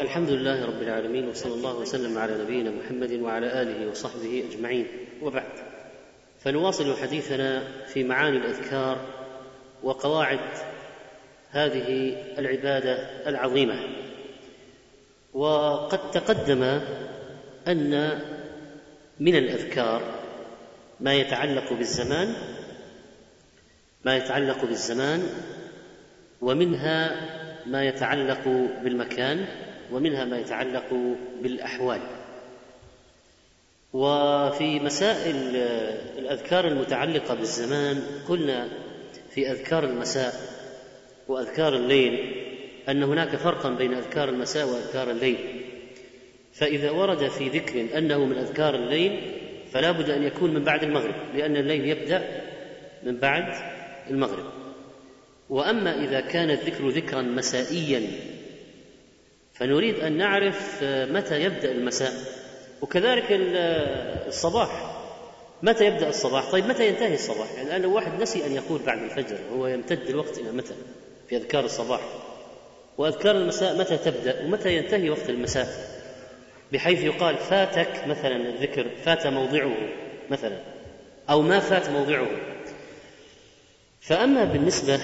الحمد لله رب العالمين وصلى الله وسلم على نبينا محمد وعلى آله وصحبه أجمعين. وبعد فنواصل حديثنا في معاني الأذكار وقواعد هذه العبادة العظيمة. وقد تقدم أن من الأذكار ما يتعلق بالزمان ما يتعلق بالزمان ومنها ما يتعلق بالمكان ومنها ما يتعلق بالأحوال. وفي مسائل الأذكار المتعلقة بالزمان قلنا في أذكار المساء وأذكار الليل أن هناك فرقا بين أذكار المساء وأذكار الليل. فإذا ورد في ذكر أنه من أذكار الليل فلا بد أن يكون من بعد المغرب لأن الليل يبدأ من بعد المغرب. وأما إذا كان الذكر ذكرا مسائيا فنريد أن نعرف متى يبدأ المساء. وكذلك الصباح. متى يبدأ الصباح؟ طيب متى ينتهي الصباح؟ يعني الآن لو واحد نسي أن يقول بعد الفجر هو يمتد الوقت إلى متى؟ في أذكار الصباح. وأذكار المساء متى تبدأ؟ ومتى ينتهي وقت المساء؟ بحيث يقال فاتك مثلا الذكر فات موضعه مثلا أو ما فات موضعه. فأما بالنسبة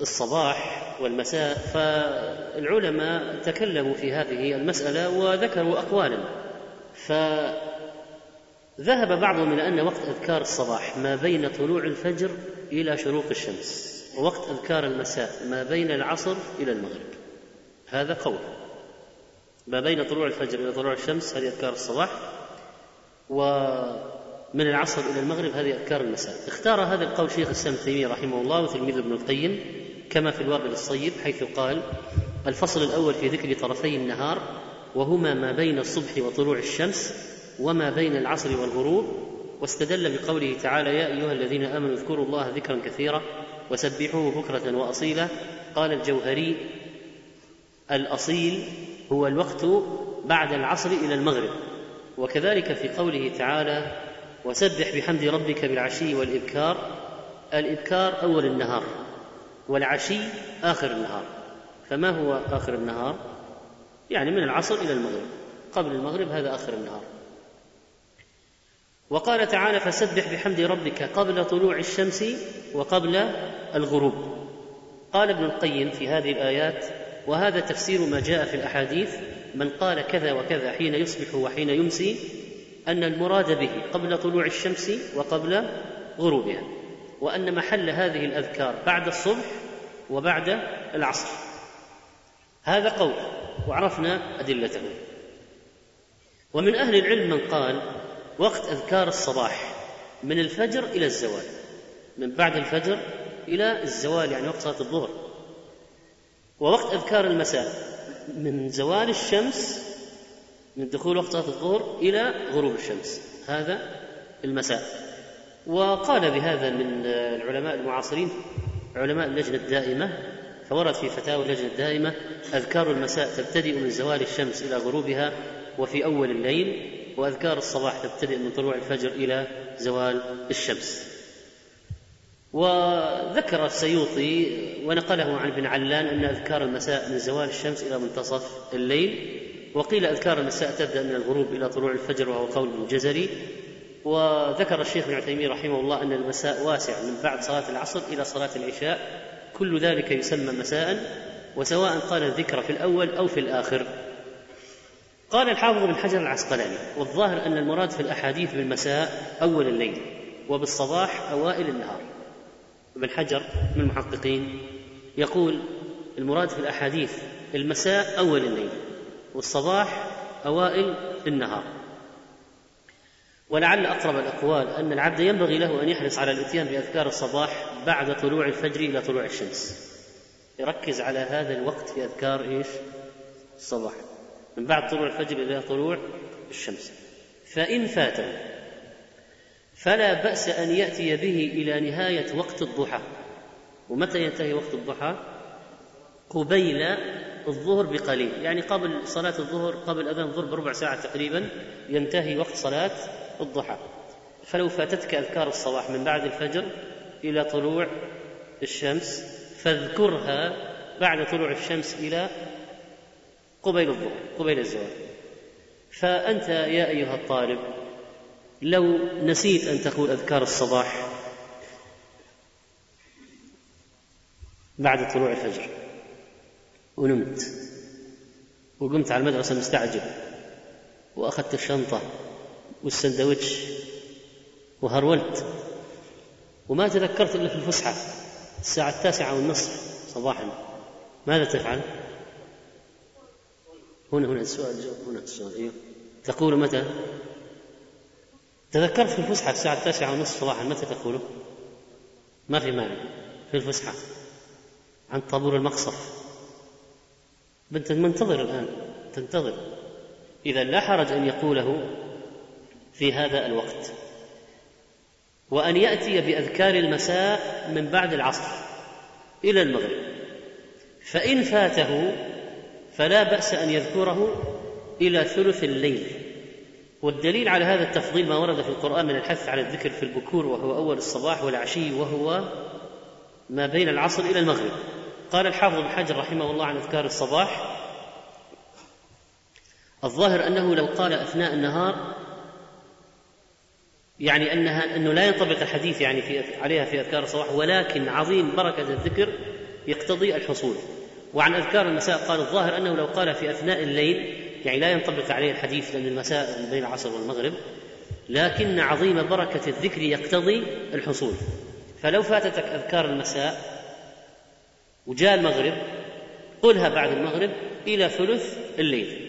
للصباح والمساء فالعلماء تكلموا في هذه المسألة وذكروا أقوالا. فذهب بعضهم إلى أن وقت أذكار الصباح ما بين طلوع الفجر إلى شروق الشمس ووقت أذكار المساء ما بين العصر إلى المغرب. هذا قول. ما بين طلوع الفجر إلى طلوع الشمس هذه أذكار الصباح ومن العصر إلى المغرب هذه أذكار المساء. اختار هذا القول شيخ الإسلام تيمية رحمه الله وتلميذ ابن القيم. كما في الوابل الصيب حيث قال الفصل الأول في ذكر طرفي النهار وهما ما بين الصبح وطلوع الشمس وما بين العصر والغروب. واستدل بقوله تعالى يا أيها الذين آمنوا اذكروا الله ذكرا كثيرا وسبحوه بكرة وأصيلا. قال الجوهري الأصيل هو الوقت بعد العصر إلى المغرب. وكذلك في قوله تعالى وسبح بحمد ربك بالعشي والإبكار. الإبكار أول النهار. والعشي آخر النهار. فما هو آخر النهار؟ يعني من العصر إلى المغرب. قبل المغرب هذا آخر النهار. وقال تعالى فسبح بحمد ربك قبل طلوع الشمس وقبل الغروب. قال ابن القيم في هذه الآيات وهذا تفسير ما جاء في الأحاديث من قال كذا وكذا حين يصبح وحين يمسي أن المراد به قبل طلوع الشمس وقبل غروبها. وأن محل هذه الأذكار بعد الصبح وبعد العصر. هذا قول وعرفنا أدلته. ومن أهل العلم من قال وقت أذكار الصباح من الفجر إلى الزوال من بعد الفجر إلى الزوال يعني وقت صلاة الظهر. ووقت أذكار المساء من زوال الشمس من دخول وقت صلاة الظهر إلى غروب الشمس. هذا المساء. وقال بهذا من العلماء المعاصرين علماء اللجنة الدائمة فورد في فتاوى اللجنة الدائمة أذكار المساء تبتدئ من زوال الشمس إلى غروبها وفي أول الليل وأذكار الصباح تبتدئ من طلوع الفجر إلى زوال الشمس. وذكر السيوطي ونقله عن ابن علان أن أذكار المساء من زوال الشمس إلى منتصف الليل وقيل أذكار المساء تبدأ من الغروب إلى طلوع الفجر وهو قول الجزري وذكر الشيخ ابن عثيمين رحمه الله أن المساء واسع من بعد صلاة العصر إلى صلاة العشاء. كل ذلك يسمى مساء وسواء قال الذكر في الأول أو في الآخر. قال الحافظ بن حجر العسقلاني والظاهر أن المراد في الأحاديث بالمساء أول الليل وبالصباح أوائل النهار. ابن حجر من المحققين يقول المراد في الأحاديث المساء أول الليل والصباح أوائل النهار. ولعل أقرب الأقوال أن العبد ينبغي له أن يحرص على الإتيان بأذكار الصباح بعد طلوع الفجر إلى طلوع الشمس. يركز على هذا الوقت في أذكار إيش؟ الصباح. من بعد طلوع الفجر إلى طلوع الشمس. فإن فاته فلا بأس أن يأتي به إلى نهاية وقت الضحى. ومتى ينتهي وقت الضحى؟ قبيل الظهر بقليل. يعني قبل صلاة الظهر قبل أذان الظهر بربع ساعة تقريبا ينتهي وقت صلاة الضحى. فلو فاتتك أذكار الصباح من بعد الفجر إلى طلوع الشمس فاذكرها بعد طلوع الشمس إلى قبيل الظهر قبيل الزوال. فأنت يا أيها الطالب لو نسيت أن تقول أذكار الصباح بعد طلوع الفجر ونمت وقمت على المدرسة مستعجل وأخذت الشنطة والسندوتش وهرولت. وما تذكرت إلا في الفسحة الساعة التاسعة والنصف صباحا. ماذا تفعل؟ هنا هنا السؤال هنا السؤال أيوه تقول متى؟ تذكرت في الفسحة الساعة التاسعة والنصف صباحا متى تقوله؟ ما في مانع. في الفسحة. عن طابور المقصف. بنت منتظر الآن. تنتظر. إذا لا حرج أن يقوله في هذا الوقت. وأن يأتي بأذكار المساء من بعد العصر إلى المغرب. فإن فاته فلا بأس أن يذكره إلى ثلث الليل. والدليل على هذا التفضيل ما ورد في القرآن من الحث على الذكر في البكور وهو أول الصباح والعشي وهو ما بين العصر إلى المغرب. قال الحافظ بن حجر رحمه الله عن أذكار الصباح الظاهر أنه لو قال أثناء النهار يعني أنها أنه لا ينطبق الحديث يعني في عليها في أذكار الصباح ولكن عظيم بركة الذكر يقتضي الحصول. وعن أذكار المساء قال الظاهر أنه لو قال في أثناء الليل يعني لا ينطبق عليه الحديث لأن المساء بين العصر والمغرب لكن عظيم بركة الذكر يقتضي الحصول. فلو فاتتك أذكار المساء وجاء المغرب قلها بعد المغرب إلى ثلث الليل.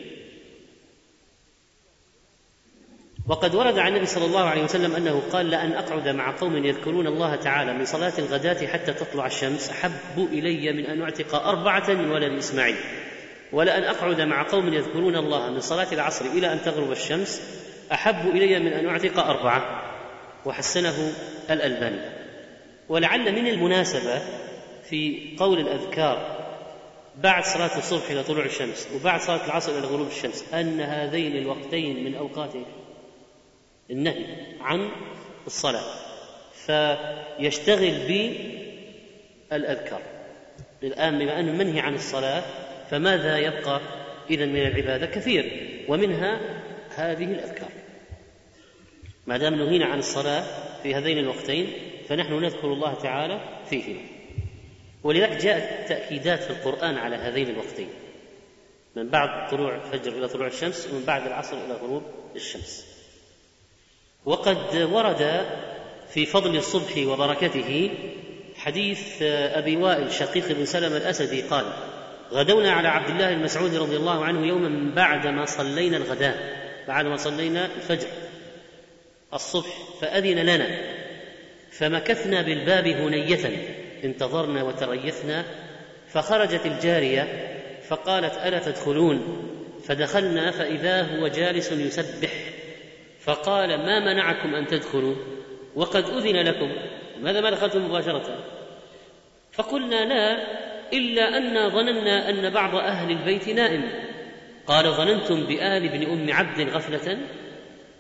وقد ورد عن النبي صلى الله عليه وسلم أنه قال لأن أقعد مع قوم يذكرون الله تعالى من صلاة الغداة حتى تطلع الشمس أحب إلي من أن أعتق أربعة ولد إسماعيل. ولان أقعد مع قوم يذكرون الله من صلاة العصر إلى أن تغرب الشمس أحب إلي من أن أعتق أربعة. وحسنه الألباني. ولعل من المناسبة في قول الأذكار بعد صلاة الصبح إلى طلوع الشمس وبعد صلاة العصر إلى غروب الشمس أن هذين الوقتين من أوقات النهي عن الصلاة فيشتغل بالأذكار. الآن بما أنه منهي عن الصلاة فماذا يبقى إذا من العبادة؟ كثير ومنها هذه الأذكار. ما دام نهينا عن الصلاة في هذين الوقتين فنحن نذكر الله تعالى فيهما. ولذلك جاءت تأكيدات في القرآن على هذين الوقتين من بعد طلوع الفجر إلى طلوع الشمس ومن بعد العصر إلى غروب الشمس. وقد ورد في فضل الصبح وبركته حديث أبي وائل شقيق بن سلمة الأسدي قال غدونا على عبد الله المسعود رضي الله عنه يوما بعدما صلينا الغداء بعدما صلينا الفجر. الصبح فأذن لنا فمكثنا بالباب هنية انتظرنا وتريثنا فخرجت الجارية فقالت ألا تدخلون؟ فدخلنا فإذا هو جالس يسبح. فقال ما منعكم أن تدخلوا؟ وقد أذن لكم. ماذا ما دخلتم مباشرة؟ فقلنا لا إلا أنا ظننا أن بعض أهل البيت نائم. قال ظننتم بآل ابن أم عبد غفلة؟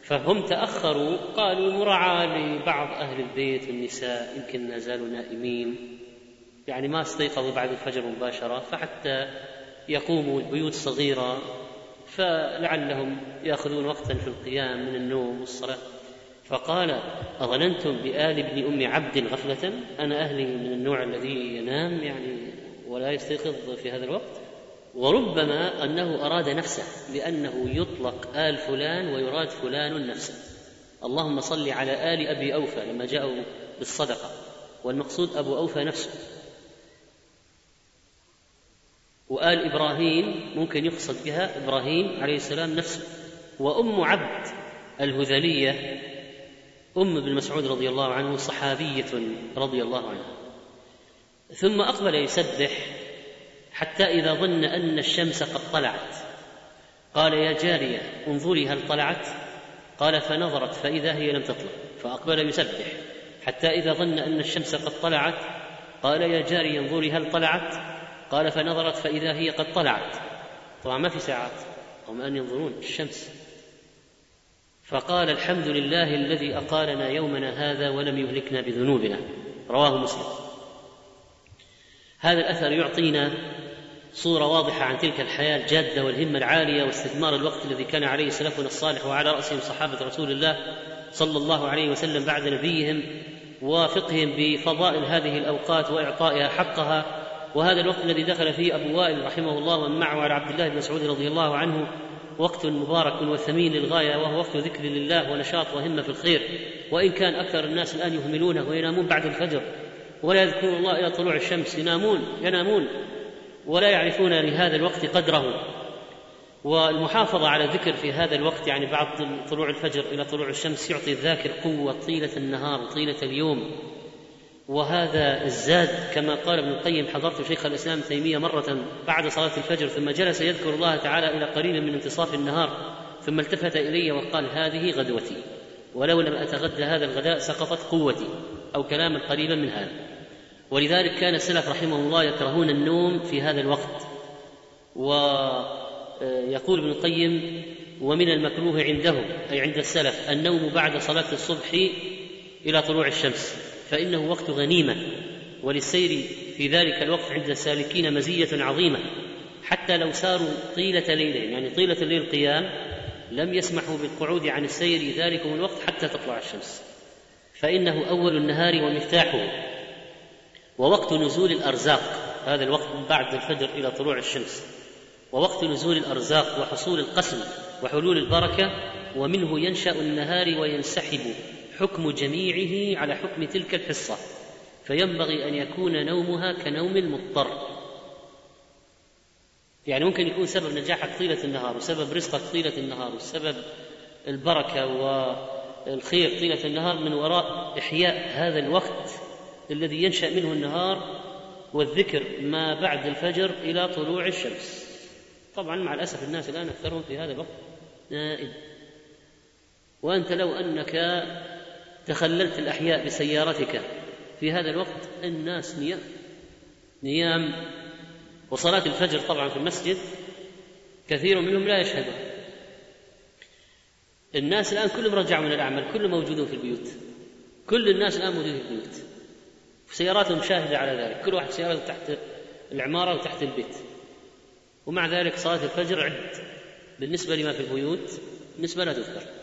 فهم تأخروا قالوا مراعاة لبعض أهل البيت والنساء يمكن ما زالوا نائمين. يعني ما استيقظوا بعد الفجر مباشرة فحتى يقوموا البيوت صغيرة. فلعلهم يأخذون وقتا في القيام من النوم والصلاة. فقال أظننتم بآل ابن أم عبد غفلة؟ أنا أهلي من النوع الذي ينام يعني ولا يستيقظ في هذا الوقت. وربما أنه أراد نفسه لأنه يطلق آل فلان ويراد فلان نفسه اللهم صل على آل أبي أوفى لما جاءوا بالصدقة. والمقصود أبو أوفى نفسه. وآل إبراهيم ممكن يقصد بها إبراهيم عليه السلام نفسه. وأم عبد الهذلية أم ابن مسعود رضي الله عنه صحابية رضي الله عنها ثم أقبل يسبح حتى إذا ظن أن الشمس قد طلعت. قال يا جارية انظري هل طلعت؟ قال فنظرت فإذا هي لم تطلع. فأقبل يسبح حتى إذا ظن أن الشمس قد طلعت قال يا جارية انظري هل طلعت؟ قال فنظرت فإذا هي قد طلعت. طبعا ما في ساعات. هم أن ينظرون الشمس. فقال الحمد لله الذي أقالنا يومنا هذا ولم يهلكنا بذنوبنا. رواه مسلم. هذا الأثر يعطينا صورة واضحة عن تلك الحياة الجادة والهمة العالية واستثمار الوقت الذي كان عليه سلفنا الصالح وعلى رأسهم صحابة رسول الله صلى الله عليه وسلم بعد نبيهم وفقهم بفضائل هذه الأوقات وإعطائها حقها وهذا الوقت الذي دخل فيه أبو وائل رحمه الله ومن معه على عبد الله بن مسعود رضي الله عنه وقت مبارك وثمين للغاية وهو وقت ذكر لله ونشاط وهمة في الخير. وإن كان أكثر الناس الآن يهملونه وينامون بعد الفجر. ولا يذكرون الله إلى طلوع الشمس. ينامون ينامون. ولا يعرفون لهذا الوقت قدره. والمحافظة على الذكر في هذا الوقت يعني بعد طلوع الفجر إلى طلوع الشمس يعطي الذاكر قوة طيلة النهار وطيلة اليوم. وهذا الزاد كما قال ابن القيم حضرت شيخ الإسلام تيمية مرة بعد صلاة الفجر ثم جلس يذكر الله تعالى إلى قريب من انتصاف النهار ثم التفت إلي وقال هذه غدوتي ولو لم أتغدى هذا الغداء سقطت قوتي أو كلاما قريبا من هذا. ولذلك كان السلف رحمه الله يكرهون النوم في هذا الوقت. ويقول ابن القيم ومن المكروه عندهم أي عند السلف النوم بعد صلاة الصبح إلى طلوع الشمس. فإنه وقت غنيمة وللسير في ذلك الوقت عند السالكين مزية عظيمة. حتى لو ساروا طيلة ليلهم يعني طيلة الليل قيام لم يسمحوا بالقعود عن السير ذلكم الوقت حتى تطلع الشمس. فإنه أول النهار ومفتاحه. ووقت نزول الأرزاق هذا الوقت من بعد الفجر إلى طلوع الشمس. ووقت نزول الأرزاق وحصول القسم وحلول البركة ومنه ينشأ النهار وينسحب. حكم جميعه على حكم تلك الحصة فينبغي أن يكون نومها كنوم المضطر. يعني ممكن يكون سبب نجاحك طيلة النهار وسبب رزقك طيلة النهار وسبب البركة والخير طيلة النهار من وراء إحياء هذا الوقت الذي ينشأ منه النهار والذكر ما بعد الفجر إلى طلوع الشمس. طبعا مع الأسف الناس الآن أكثرهم في هذا الوقت نائم. وأنت لو أنك تخللت الأحياء بسيارتك. في هذا الوقت الناس نيام. نيام وصلاة الفجر طبعا في المسجد كثير منهم لا يشهدون. الناس الآن كلهم رجعوا من الأعمال كلهم موجودون في البيوت. كل الناس الآن موجودين في البيوت. سياراتهم شاهدة على ذلك. كل واحد سيارته تحت العمارة وتحت البيت. ومع ذلك صلاة الفجر عد. بالنسبة لما في البيوت نسبة لا تذكر.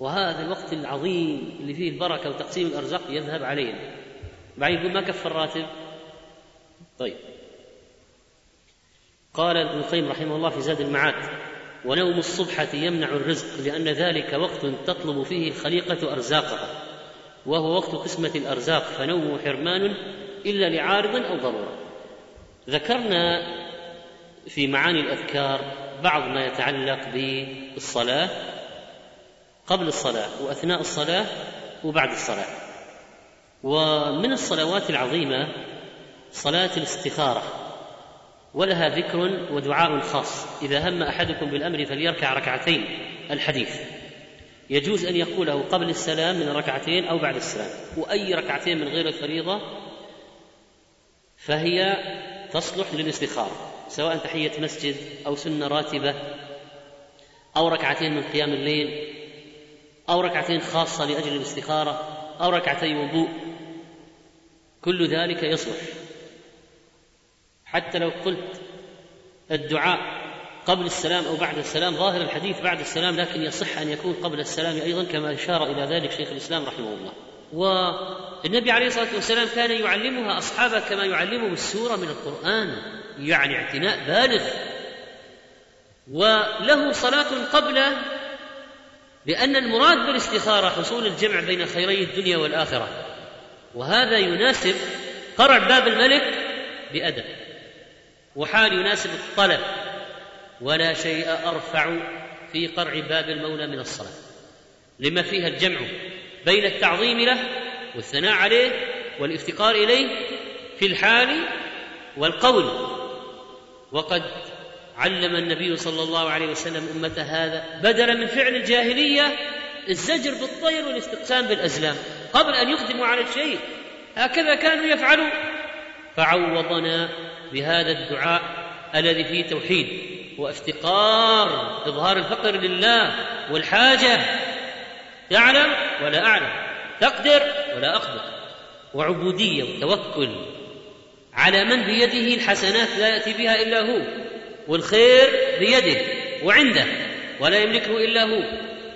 وهذا الوقت العظيم اللي فيه البركة وتقسيم الأرزاق يذهب علينا. بعدين يقول ما كفى الراتب؟ طيب. قال ابن القيم رحمه الله في زاد المعاد ونوم الصبحة يمنع الرزق لأن ذلك وقت تطلب فيه الخليقة أرزاقها وهو وقت قسمة الأرزاق فنومه حرمان إلا لعارض أو ضرورة. ذكرنا في معاني الأذكار بعض ما يتعلق بالصلاة قبل الصلاة وأثناء الصلاة وبعد الصلاة. ومن الصلوات العظيمة صلاة الاستخارة ولها ذكر ودعاء خاص. إذا هم أحدكم بالأمر فليركع ركعتين الحديث. يجوز أن يقوله قبل السلام من ركعتين أو بعد السلام. وأي ركعتين من غير الفريضة فهي تصلح للاستخارة سواء تحية مسجد أو سنة راتبة أو ركعتين من قيام الليل. أو ركعتين خاصة لأجل الاستخارة أو ركعتي وضوء. كل ذلك يصلح. حتى لو قلت الدعاء قبل السلام أو بعد السلام ظاهر الحديث بعد السلام لكن يصح أن يكون قبل السلام أيضا كما أشار إلى ذلك شيخ الإسلام رحمه الله. والنبي عليه الصلاة والسلام كان يعلمها أصحابه كما يعلمهم السورة من القرآن يعني اعتناء بالغ. وله صلاة قبله لأن المراد بالاستخارة حصول الجمع بين خيري الدنيا والآخرة. وهذا يناسب قرع باب الملك بأدب. وحال يناسب الطلب. ولا شيء أرفع في قرع باب المولى من الصلاة. لما فيها الجمع بين التعظيم له والثناء عليه والافتقار إليه في الحال والقول. وقد علم النبي صلى الله عليه وسلم امته هذا بدلا من فعل الجاهلية الزجر بالطير والاستقسام بالأزلام قبل أن يقدموا على الشيء. هكذا كانوا يفعلون. فعوضنا بهذا الدعاء الذي فيه توحيد وافتقار إظهار الفقر لله والحاجة. تعلم ولا أعلم تقدر ولا أقدر وعبودية وتوكل على من بيده الحسنات لا يأتي بها إلا هو. والخير بيده وعنده ولا يملكه إلا هو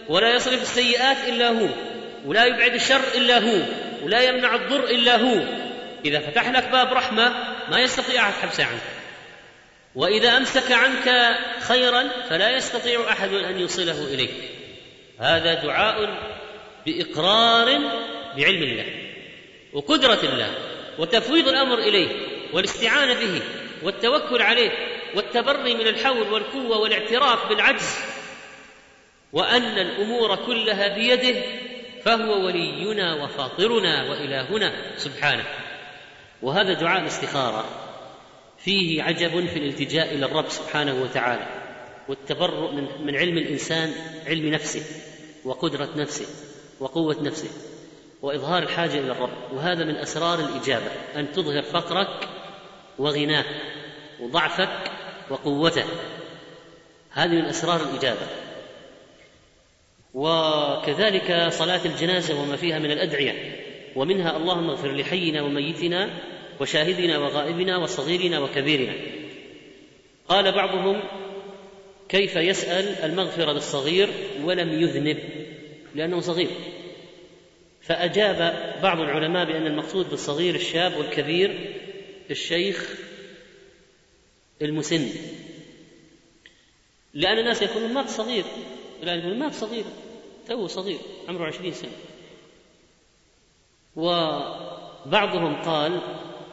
ولا يصرف السيئات إلا هو ولا يبعد الشر إلا هو ولا يمنع الضر إلا هو. إذا فتح لك باب رحمة ما يستطيع أحد حبسه عنك. وإذا أمسك عنك خيرا فلا يستطيع أحد أن يوصله إليك. هذا دعاء بإقرار بعلم الله وقدرة الله وتفويض الأمر إليه والاستعانة به والتوكل عليه. والتبري من الحول والقوة والاعتراف بالعجز وأن الأمور كلها بيده فهو ولينا وفاطرنا وإلهنا سبحانه. وهذا دعاء الاستخارة. فيه عجب في الالتجاء إلى الرب سبحانه وتعالى والتبرؤ من, من علم الإنسان علم نفسه وقدرة نفسه وقوة نفسه وإظهار الحاجة إلى الرب. وهذا من أسرار الإجابة أن تظهر فقرك وغناك وضعفك وقوته. هذه من أسرار الإجابة. وكذلك صلاة الجنازة وما فيها من الأدعية. ومنها اللهم اغفر لحينا وميتنا وشاهدنا وغائبنا وصغيرنا وكبيرنا. قال بعضهم كيف يسأل المغفرة للصغير ولم يذنب؟ لأنه صغير. فأجاب بعض العلماء بأن المقصود بالصغير الشاب والكبير الشيخ المسن. لأن الناس يقولون مات صغير. فلان يقول مات صغير. تو صغير عمره عشرين سنة. وبعضهم قال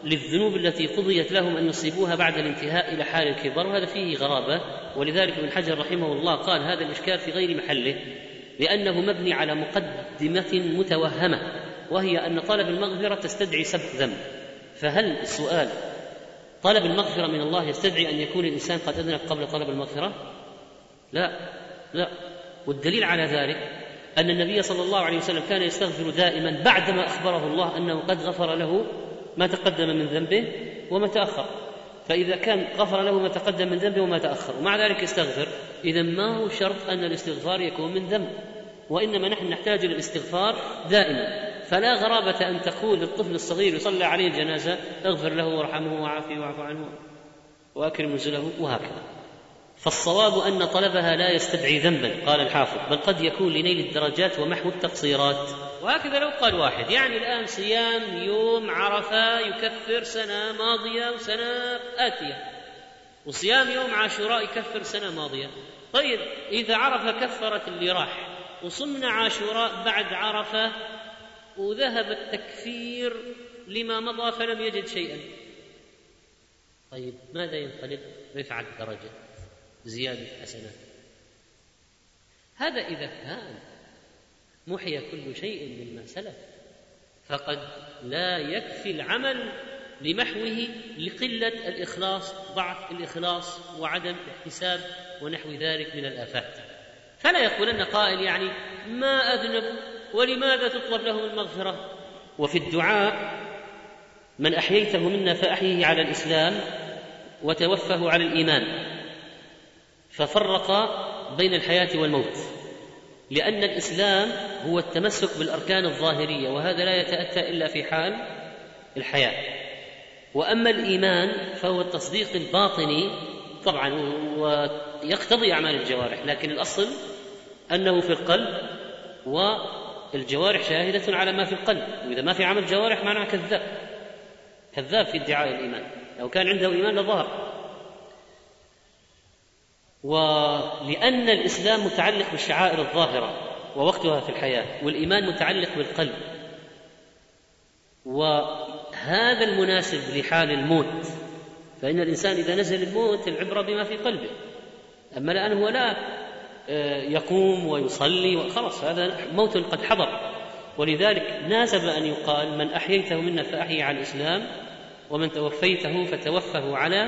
للذنوب التي قضيت لهم أن يصيبوها بعد الانتهاء إلى حال الكبر وهذا فيه غرابة. ولذلك ابن حجر رحمه الله قال هذا الإشكال في غير محله لأنه مبني على مقدمة متوهمة وهي أن طلب المغفرة تستدعي سبق ذنب. فهل السؤال طلب المغفرة من الله يستدعي أن يكون الإنسان قد أذنب قبل طلب المغفرة؟ لا لا. والدليل على ذلك أن النبي صلى الله عليه وسلم كان يستغفر دائما بعدما أخبره الله أنه قد غفر له ما تقدم من ذنبه وما تأخر. فإذا كان غفر له ما تقدم من ذنبه وما تأخر. ومع ذلك يستغفر. إذا ما هو شرط أن الاستغفار يكون من ذنب وإنما نحن نحتاج إلى الاستغفار دائما. فلا غرابة أن تقول للطفل الصغير يصلى عليه الجنازة اغفر له وارحمه وعافه واعف عنه وأكرم نزله وهكذا. فالصواب أن طلبها لا يستدعي ذنبا قال الحافظ بل قد يكون لنيل الدرجات ومحو التقصيرات. وهكذا لو قال واحد يعني الآن صيام يوم عرفة يكفر سنة ماضية وسنة آتية وصيام يوم عاشوراء يكفر سنة ماضية. طيب إذا عرفة كفرت اللي راح وصمنا عاشوراء بعد عرفة وذهب التكفير لما مضى فلم يجد شيئا. طيب ماذا ينقلب رفع الدرجه زيادة حسنات هذا إذا كان محي كل شيء مما سلف فقد لا يكفي العمل لمحوه لقلة الإخلاص ضعف الإخلاص وعدم الاحتساب ونحو ذلك من الآفات. فلا يقولن قائل يعني ما أذنب ولماذا تطلب لهم المغفرة؟ وفي الدعاء من أحييته منا فأحيه على الإسلام وتوفه على الإيمان. ففرق بين الحياة والموت لأن الإسلام هو التمسك بالأركان الظاهرية وهذا لا يتأتى إلا في حال الحياة. وأما الإيمان فهو التصديق الباطني طبعا ويقتضي أعمال الجوارح لكن الأصل أنه في القلب والجوارح شاهدة على ما في القلب وإذا ما في عمل جوارح معناه كذاب. كذاب في ادعاء الإيمان. لو كان عنده إيمان لظهر. ولأن الإسلام متعلق بالشعائر الظاهرة ووقتها في الحياة والإيمان متعلق بالقلب. وهذا المناسب لحال الموت. فإن الإنسان إذا نزل الموت العبرة بما في قلبه. أما الآن هو لا يقوم ويصلي وخلاص هذا موت قد حضر. ولذلك ناسب أن يقال من أحييته منا فأحيي على الإسلام ومن توفيته فتوفه على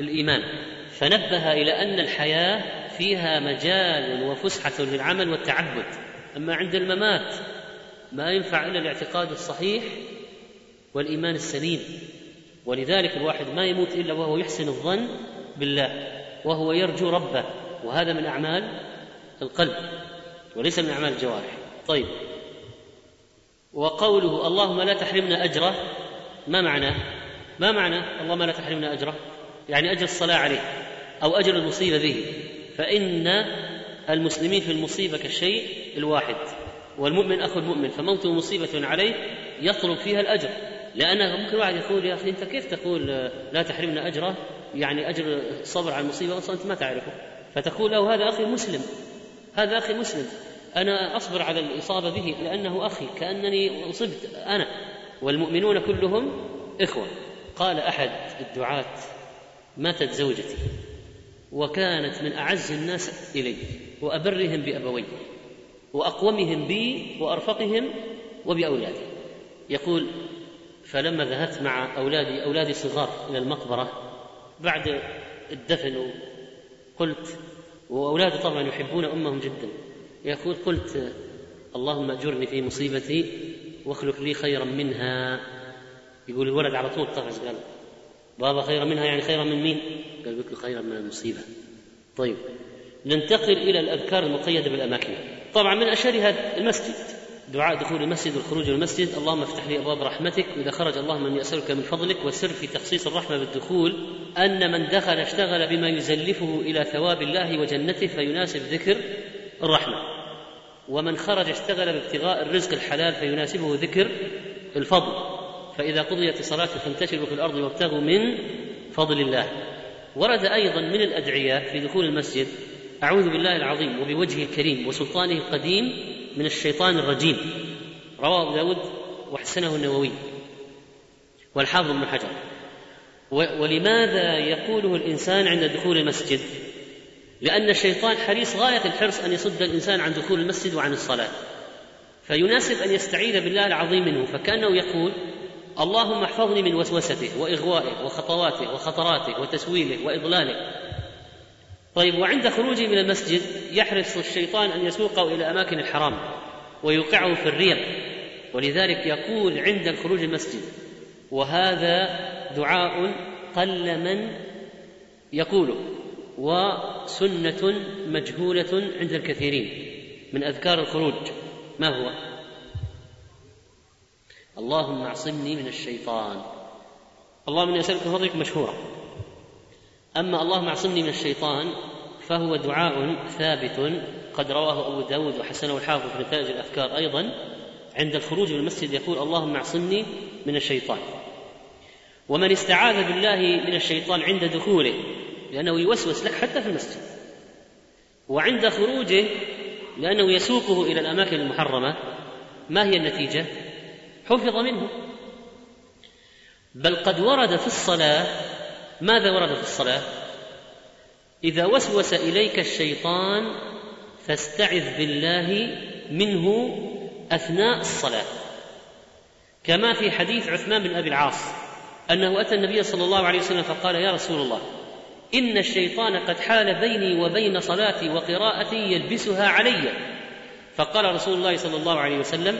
الإيمان. فنبه إلى أن الحياة فيها مجال وفسحة للعمل والتعبد. أما عند الممات ما ينفع إلا الاعتقاد الصحيح والإيمان السليم. ولذلك الواحد ما يموت إلا وهو يحسن الظن بالله وهو يرجو ربه. وهذا من أعمال القلب وليس من أعمال الجوارح. طيب. وقوله اللهم لا تحرمنا أجره ما معناه ما معنى اللهم لا تحرمنا أجره؟ يعني أجر الصلاة عليه أو أجر المصيبة به. فإن المسلمين في المصيبة كالشيء الواحد والمؤمن أخو المؤمن فموته مصيبة عليه يطلب فيها الأجر. لأن ممكن واحد يقول يا أخي أنت كيف تقول لا تحرمنا أجره؟ يعني أجر الصبر على المصيبة أصلا أنت ما تعرفه. فتقول له هذا أخي مسلم هذا أخي مسلم أنا أصبر على الإصابة به لأنه أخي كأنني أصبت أنا والمؤمنون كلهم إخوة. قال أحد الدعاة ماتت زوجتي وكانت من أعز الناس إلي وأبرهم بأبوي وأقومهم بي وأرفقهم وبأولادي. يقول فلما ذهبت مع أولادي أولادي صغار إلى المقبرة بعد الدفن قلت وأولاده طبعا يحبون أمهم جدا يقول قلت اللهم أجرني في مصيبتي واخلق لي خيرا منها. يقول الولد على طول طفش قال بابا خيرا منها يعني خيرا من مين؟ قال قلت له خيرا من المصيبة. طيب ننتقل إلى الأذكار المقيدة بالأماكن. طبعا من أشهرها المسجد. دعاء دخول المسجد والخروج من المسجد. اللهم افتح لي أبواب رحمتك. وإذا خرج اللهم أني أسألك من فضلك والسر في تخصيص الرحمة بالدخول. أن من دخل اشتغل بما يزلفه إلى ثواب الله وجنته فيناسب ذكر الرحمة. ومن خرج اشتغل بابتغاء الرزق الحلال فيناسبه ذكر الفضل. فإذا قضيت الصلاه فانتشروا في الأرض وابتغوا من فضل الله. ورد أيضا من الأدعية في دخول المسجد أعوذ بالله العظيم وبوجهه الكريم وسلطانه القديم من الشيطان الرجيم. رواه أبو داود وحسنه النووي والحافظ ابن حجر. ولماذا يقوله الإنسان عند دخول المسجد؟ لأن الشيطان حريص غاية الحرص أن يصد الإنسان عن دخول المسجد وعن الصلاة. فيناسب أن يستعيذ بالله العظيم منه فكأنه يقول اللهم احفظني من وسوسته وإغوائه وخطواته وخطراته وتسويله وإضلاله. طيب وعند خروجه من المسجد يحرص الشيطان أن يسوقه إلى أماكن الحرام ويوقعه في الريب ولذلك يقول عند الخروج المسجد وهذا دعاء قل من يقوله وسنة مجهولة عند الكثيرين من أذكار الخروج. ما هو؟ اللهم اعصمني من الشيطان. اللهم اني اسالك فضلك مشهورة. أما اللهم اعصمني من الشيطان فهو دعاء ثابت قد رواه أبو داود وحسنه الحافظ في نتائج الأفكار أيضا عند الخروج من المسجد يقول اللهم اعصمني من الشيطان. ومن استعاذ بالله من الشيطان عند دخوله لأنه يوسوس لك حتى في المسجد. وعند خروجه لأنه يسوقه إلى الأماكن المحرمة ما هي النتيجة؟ حفظ منه. بل قد ورد في الصلاة ماذا ورد في الصلاة؟ إذا وسوس إليك الشيطان فاستعذ بالله منه أثناء الصلاة. كما في حديث عثمان بن أبي العاص أنه أتى النبي صلى الله عليه وسلم فقال يا رسول الله إن الشيطان قد حال بيني وبين صلاتي وقراءتي يلبسها علي. فقال رسول الله صلى الله عليه وسلم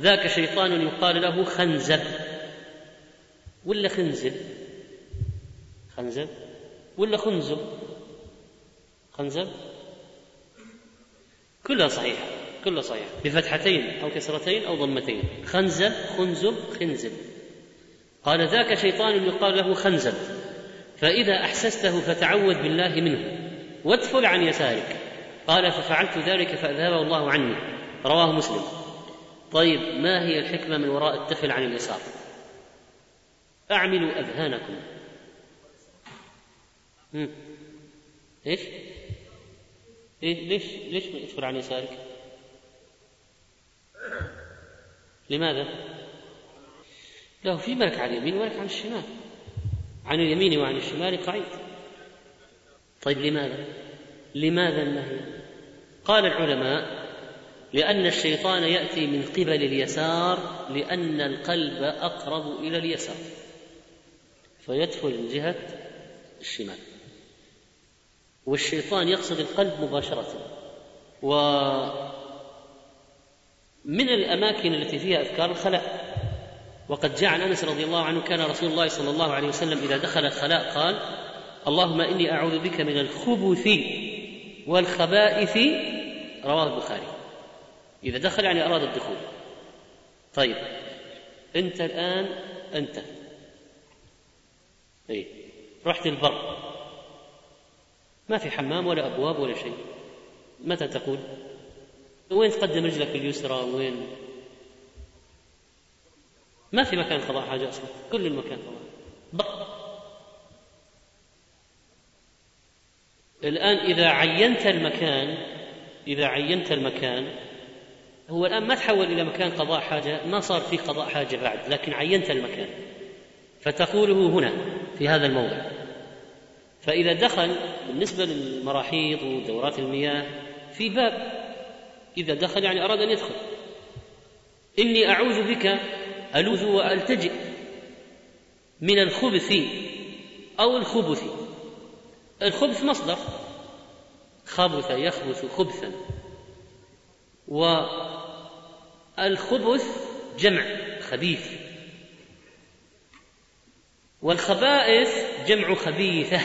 ذاك شيطان يقال له خنزب. ولا خنزب؟ خنزب ولا خنزب؟ خنزب؟ كلها صحيحة كلها صحيحة. بفتحتين أو كسرتين أو ضمتين. خنزب خنزب خنزب. قال ذاك شيطان يقال له خنزب. فإذا أحسسته فتعوذ بالله منه. وادفل عن يسارك. قال ففعلت ذلك فأذهبه الله عني. رواه مسلم. طيب ما هي الحكمة من وراء الدفل عن اليسار؟ أعملوا أذهانكم. إيش؟ إيه ليش ليش يدخل عن يسارك؟ لماذا؟ له في ملك عن اليمين وملك عن الشمال عن اليمين وعن الشمال قعيد طيب لماذا؟ لماذا النهي؟ قال العلماء لأن الشيطان يأتي من قبل اليسار لأن القلب أقرب إلى اليسار فيدخل من جهة الشمال والشيطان يقصد القلب مباشرة. ومن الأماكن التي فيها أذكار الخلاء. وقد جاء عن أنس رضي الله عنه كان رسول الله صلى الله عليه وسلم إذا دخل الخلاء قال اللهم إني أعوذ بك من الخبث والخبائث. رواه البخاري. إذا دخل يعني أراد الدخول. طيب. أنت الآن أنت. اي رحت البر. ما في حمام ولا أبواب ولا شيء. متى تقول؟ وين تقدم رجلك اليسرى وين؟ ما في مكان قضاء حاجة أصلا. كل المكان قضاء. بر الآن إذا عينت المكان إذا عينت المكان هو الآن ما تحول إلى مكان قضاء حاجة ما صار فيه قضاء حاجة بعد لكن عينت المكان. فتقوله هنا في هذا الموضع. فإذا دخل بالنسبة للمراحيض ودورات المياه في باب. إذا دخل يعني أراد أن يدخل. إني أعوذ بك ألوذ وألتجئ من الخبث أو الخبث. الخبث مصدر. خبث يخبث خبثا. والخبث جمع خبيث. والخبائث جمع خبيثة.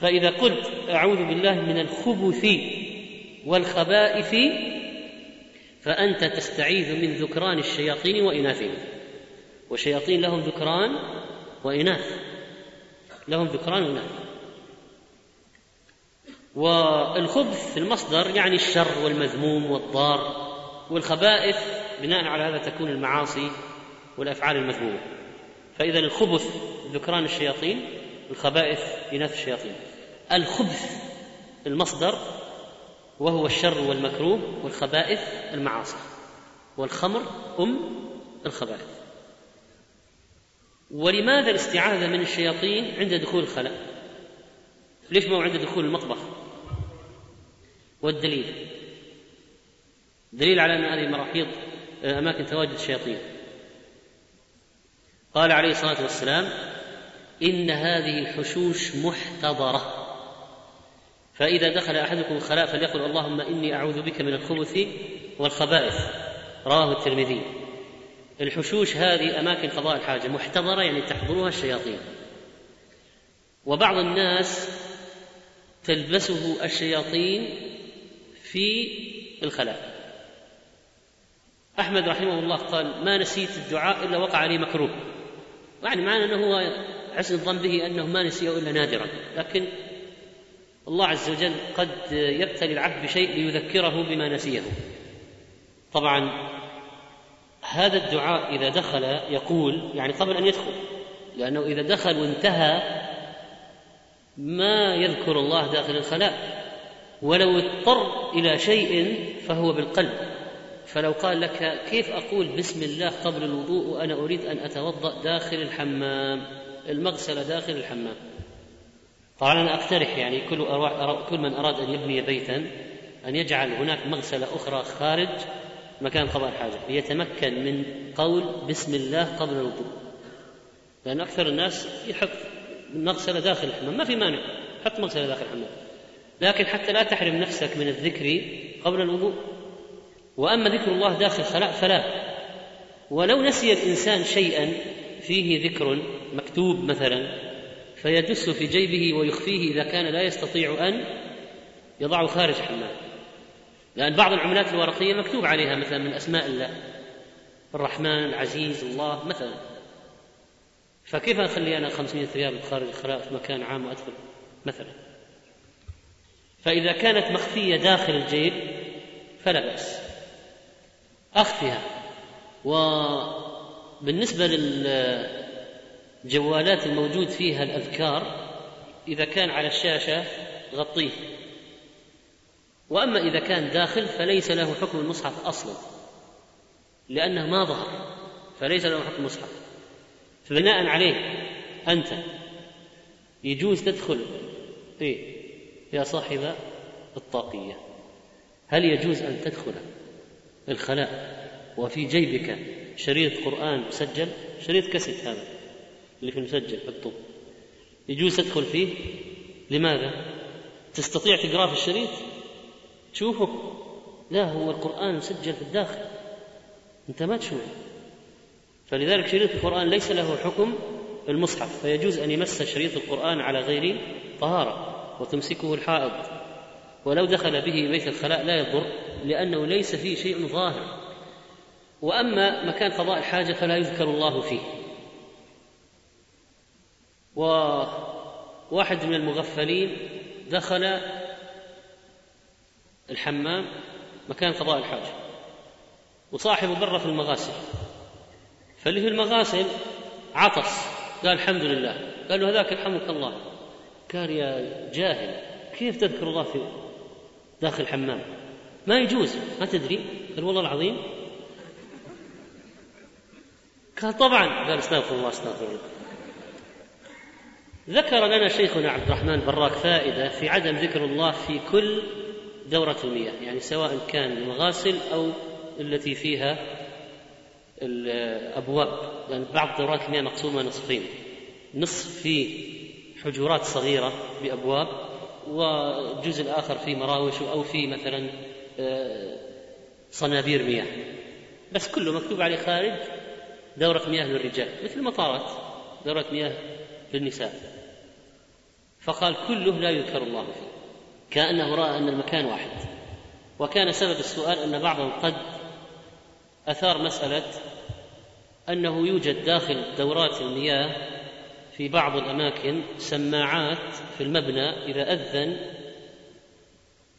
فإذا قلت أعوذ بالله من الخبث والخبائث فأنت تستعيذ من ذكران الشياطين وإناثهم. والشياطين لهم ذكران وإناث. لهم ذكران وإناث. والخبث في المصدر يعني الشر والمذموم والضار والخبائث بناء على هذا تكون المعاصي والأفعال المذمومة. فإذا الخبث ذكران الشياطين الخبائث إناث الشياطين. الخبث المصدر وهو الشر والمكروه والخبائث المعاصي والخمر أم الخبائث. ولماذا الاستعاذة من الشياطين عند دخول الخلاء؟ ليش ما هو عند دخول المطبخ والدليل؟ دليل على أن هذه مراحيض آه، أماكن تواجد الشياطين. قال عليه الصلاة والسلام إن هذه الحشوش محتضرة. فإذا دخل أحدكم الخلاء فليقل اللهم إني أعوذ بك من الخبث والخبائث. رواه الترمذي. الحشوش هذه أماكن قضاء الحاجة محتضرة يعني تحضرها الشياطين. وبعض الناس تلبسه الشياطين في الخلاء. أحمد رحمه الله قال ما نسيت الدعاء إلا وقع لي مكروه. يعني معنى أنه هو حسن الظن به أنه ما نسيه إلا نادرا. لكن الله عز وجل قد يبتلي العبد بشيء ليذكره بما نسيه. طبعا هذا الدعاء إذا دخل يقول يعني قبل أن يدخل لأنه إذا دخل وانتهى ما يذكر الله داخل الخلاء. ولو اضطر إلى شيء فهو بالقلب. فلو قال لك كيف أقول بسم الله قبل الوضوء وأنا أريد أن أتوضأ داخل الحمام المغسلة داخل الحمام؟ طبعا أنا أقترح يعني كل كل من أراد أن يبني بيتا أن يجعل هناك مغسلة أخرى خارج مكان قضاء الحاجة ليتمكن من قول بسم الله قبل الوضوء. لأن أكثر الناس يحط مغسلة داخل الحمام ما في مانع حط مغسلة داخل الحمام. لكن حتى لا تحرم نفسك من الذكر قبل الوضوء. وأما ذكر الله داخل الخلاء فلا. ولو نسي الإنسان شيئا فيه ذكر مكتوب مثلا فيدس في جيبه ويخفيه إذا كان لا يستطيع أن يضعه خارج حمام. لأن بعض العملات الورقية مكتوب عليها مثلا من أسماء الله الرحمن العزيز الله مثلا. فكيف أخلي أنا 500 ريال خارج الخلاء في مكان عام وأدخل مثلا؟ فإذا كانت مخفية داخل الجيب فلا بأس. أخفها وبالنسبة للجوالات الموجود فيها الأذكار إذا كان على الشاشة غطيه. وأما إذا كان داخل فليس له حكم المصحف أصلا لأنه ما ظهر فليس له حكم المصحف. فبناء عليه أنت يجوز تدخل إيه يا صاحب الطاقية. هل يجوز أن تدخل الخلاء وفي جيبك شريط قرآن مسجل؟ شريط كاسيت هذا. اللي في المسجل مكتوب يجوز تدخل فيه؟ لماذا؟ تستطيع تقرأه في الشريط؟ تشوفه؟ لا هو القرآن مسجل في الداخل. أنت ما تشوف. فلذلك شريط القرآن ليس له حكم المصحف فيجوز أن يمس شريط القرآن على غير طهارة وتمسكه الحائض. ولو دخل به بيت الخلاء لا يضر لأنه ليس فيه شيء ظاهر. وأما مكان قضاء الحاجة فلا يذكر الله فيه. وواحد من المغفلين دخل الحمام مكان قضاء الحاجة وصاحبه برا في المغاسل. فاللي في المغاسل عطس قال الحمد لله. قال له هذاك يرحمك الله. قال يا جاهل كيف تذكر الله في داخل الحمام؟ ما يجوز ما تدري. قال والله العظيم. قال طبعا. قال استغفر الله استغفر الله. ذكر لنا شيخنا عبد الرحمن براك فائدة في عدم ذكر الله في كل دورة المياه يعني سواء كان المغاسل أو التي فيها الأبواب لأن يعني بعض دورات المياه مقسومة نصفين. نصف في حجرات صغيرة بأبواب والجزء الآخر في مراوش أو في مثلا آه، صنابير مياه. بس كله مكتوب عليه خارج دورة مياه للرجال مثل المطارات دورة مياه للنساء. فقال كله لا يذكر الله فيه كأنه رأى أن المكان واحد. وكان سبب السؤال أن بعضهم قد أثار مسألة أنه يوجد داخل دورات المياه في بعض الأماكن سماعات في المبنى إذا أذن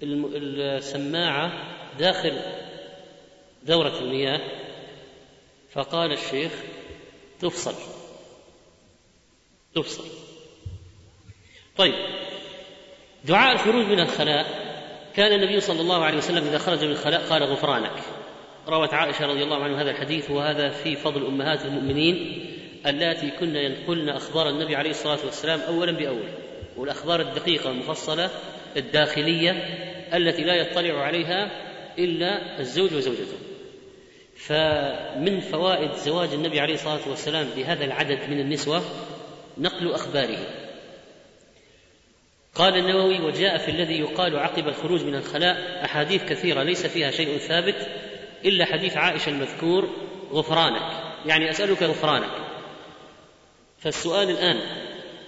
السماعة داخل دورة المياه. فقال الشيخ تفصل تفصل. طيب. دعاء الخروج من الخلاء. كان النبي صلى الله عليه وسلم إذا خرج من الخلاء قال غفرانك. روت عائشة رضي الله عنها هذا الحديث وهذا في فضل أمهات المؤمنين اللاتي كن ينقلن أخبار النبي عليه الصلاة والسلام أولا بأول. والأخبار الدقيقة المفصلة الداخلية التي لا يطلع عليها إلا الزوج وزوجته. فمن فوائد زواج النبي عليه الصلاة والسلام بهذا العدد من النسوة نقل أخباره. قال النووي وجاء في الذي يقال عقب الخروج من الخلاء أحاديث كثيرة ليس فيها شيء ثابت إلا حديث عائشة المذكور غفرانك. يعني أسألك غفرانك. فالسؤال الآن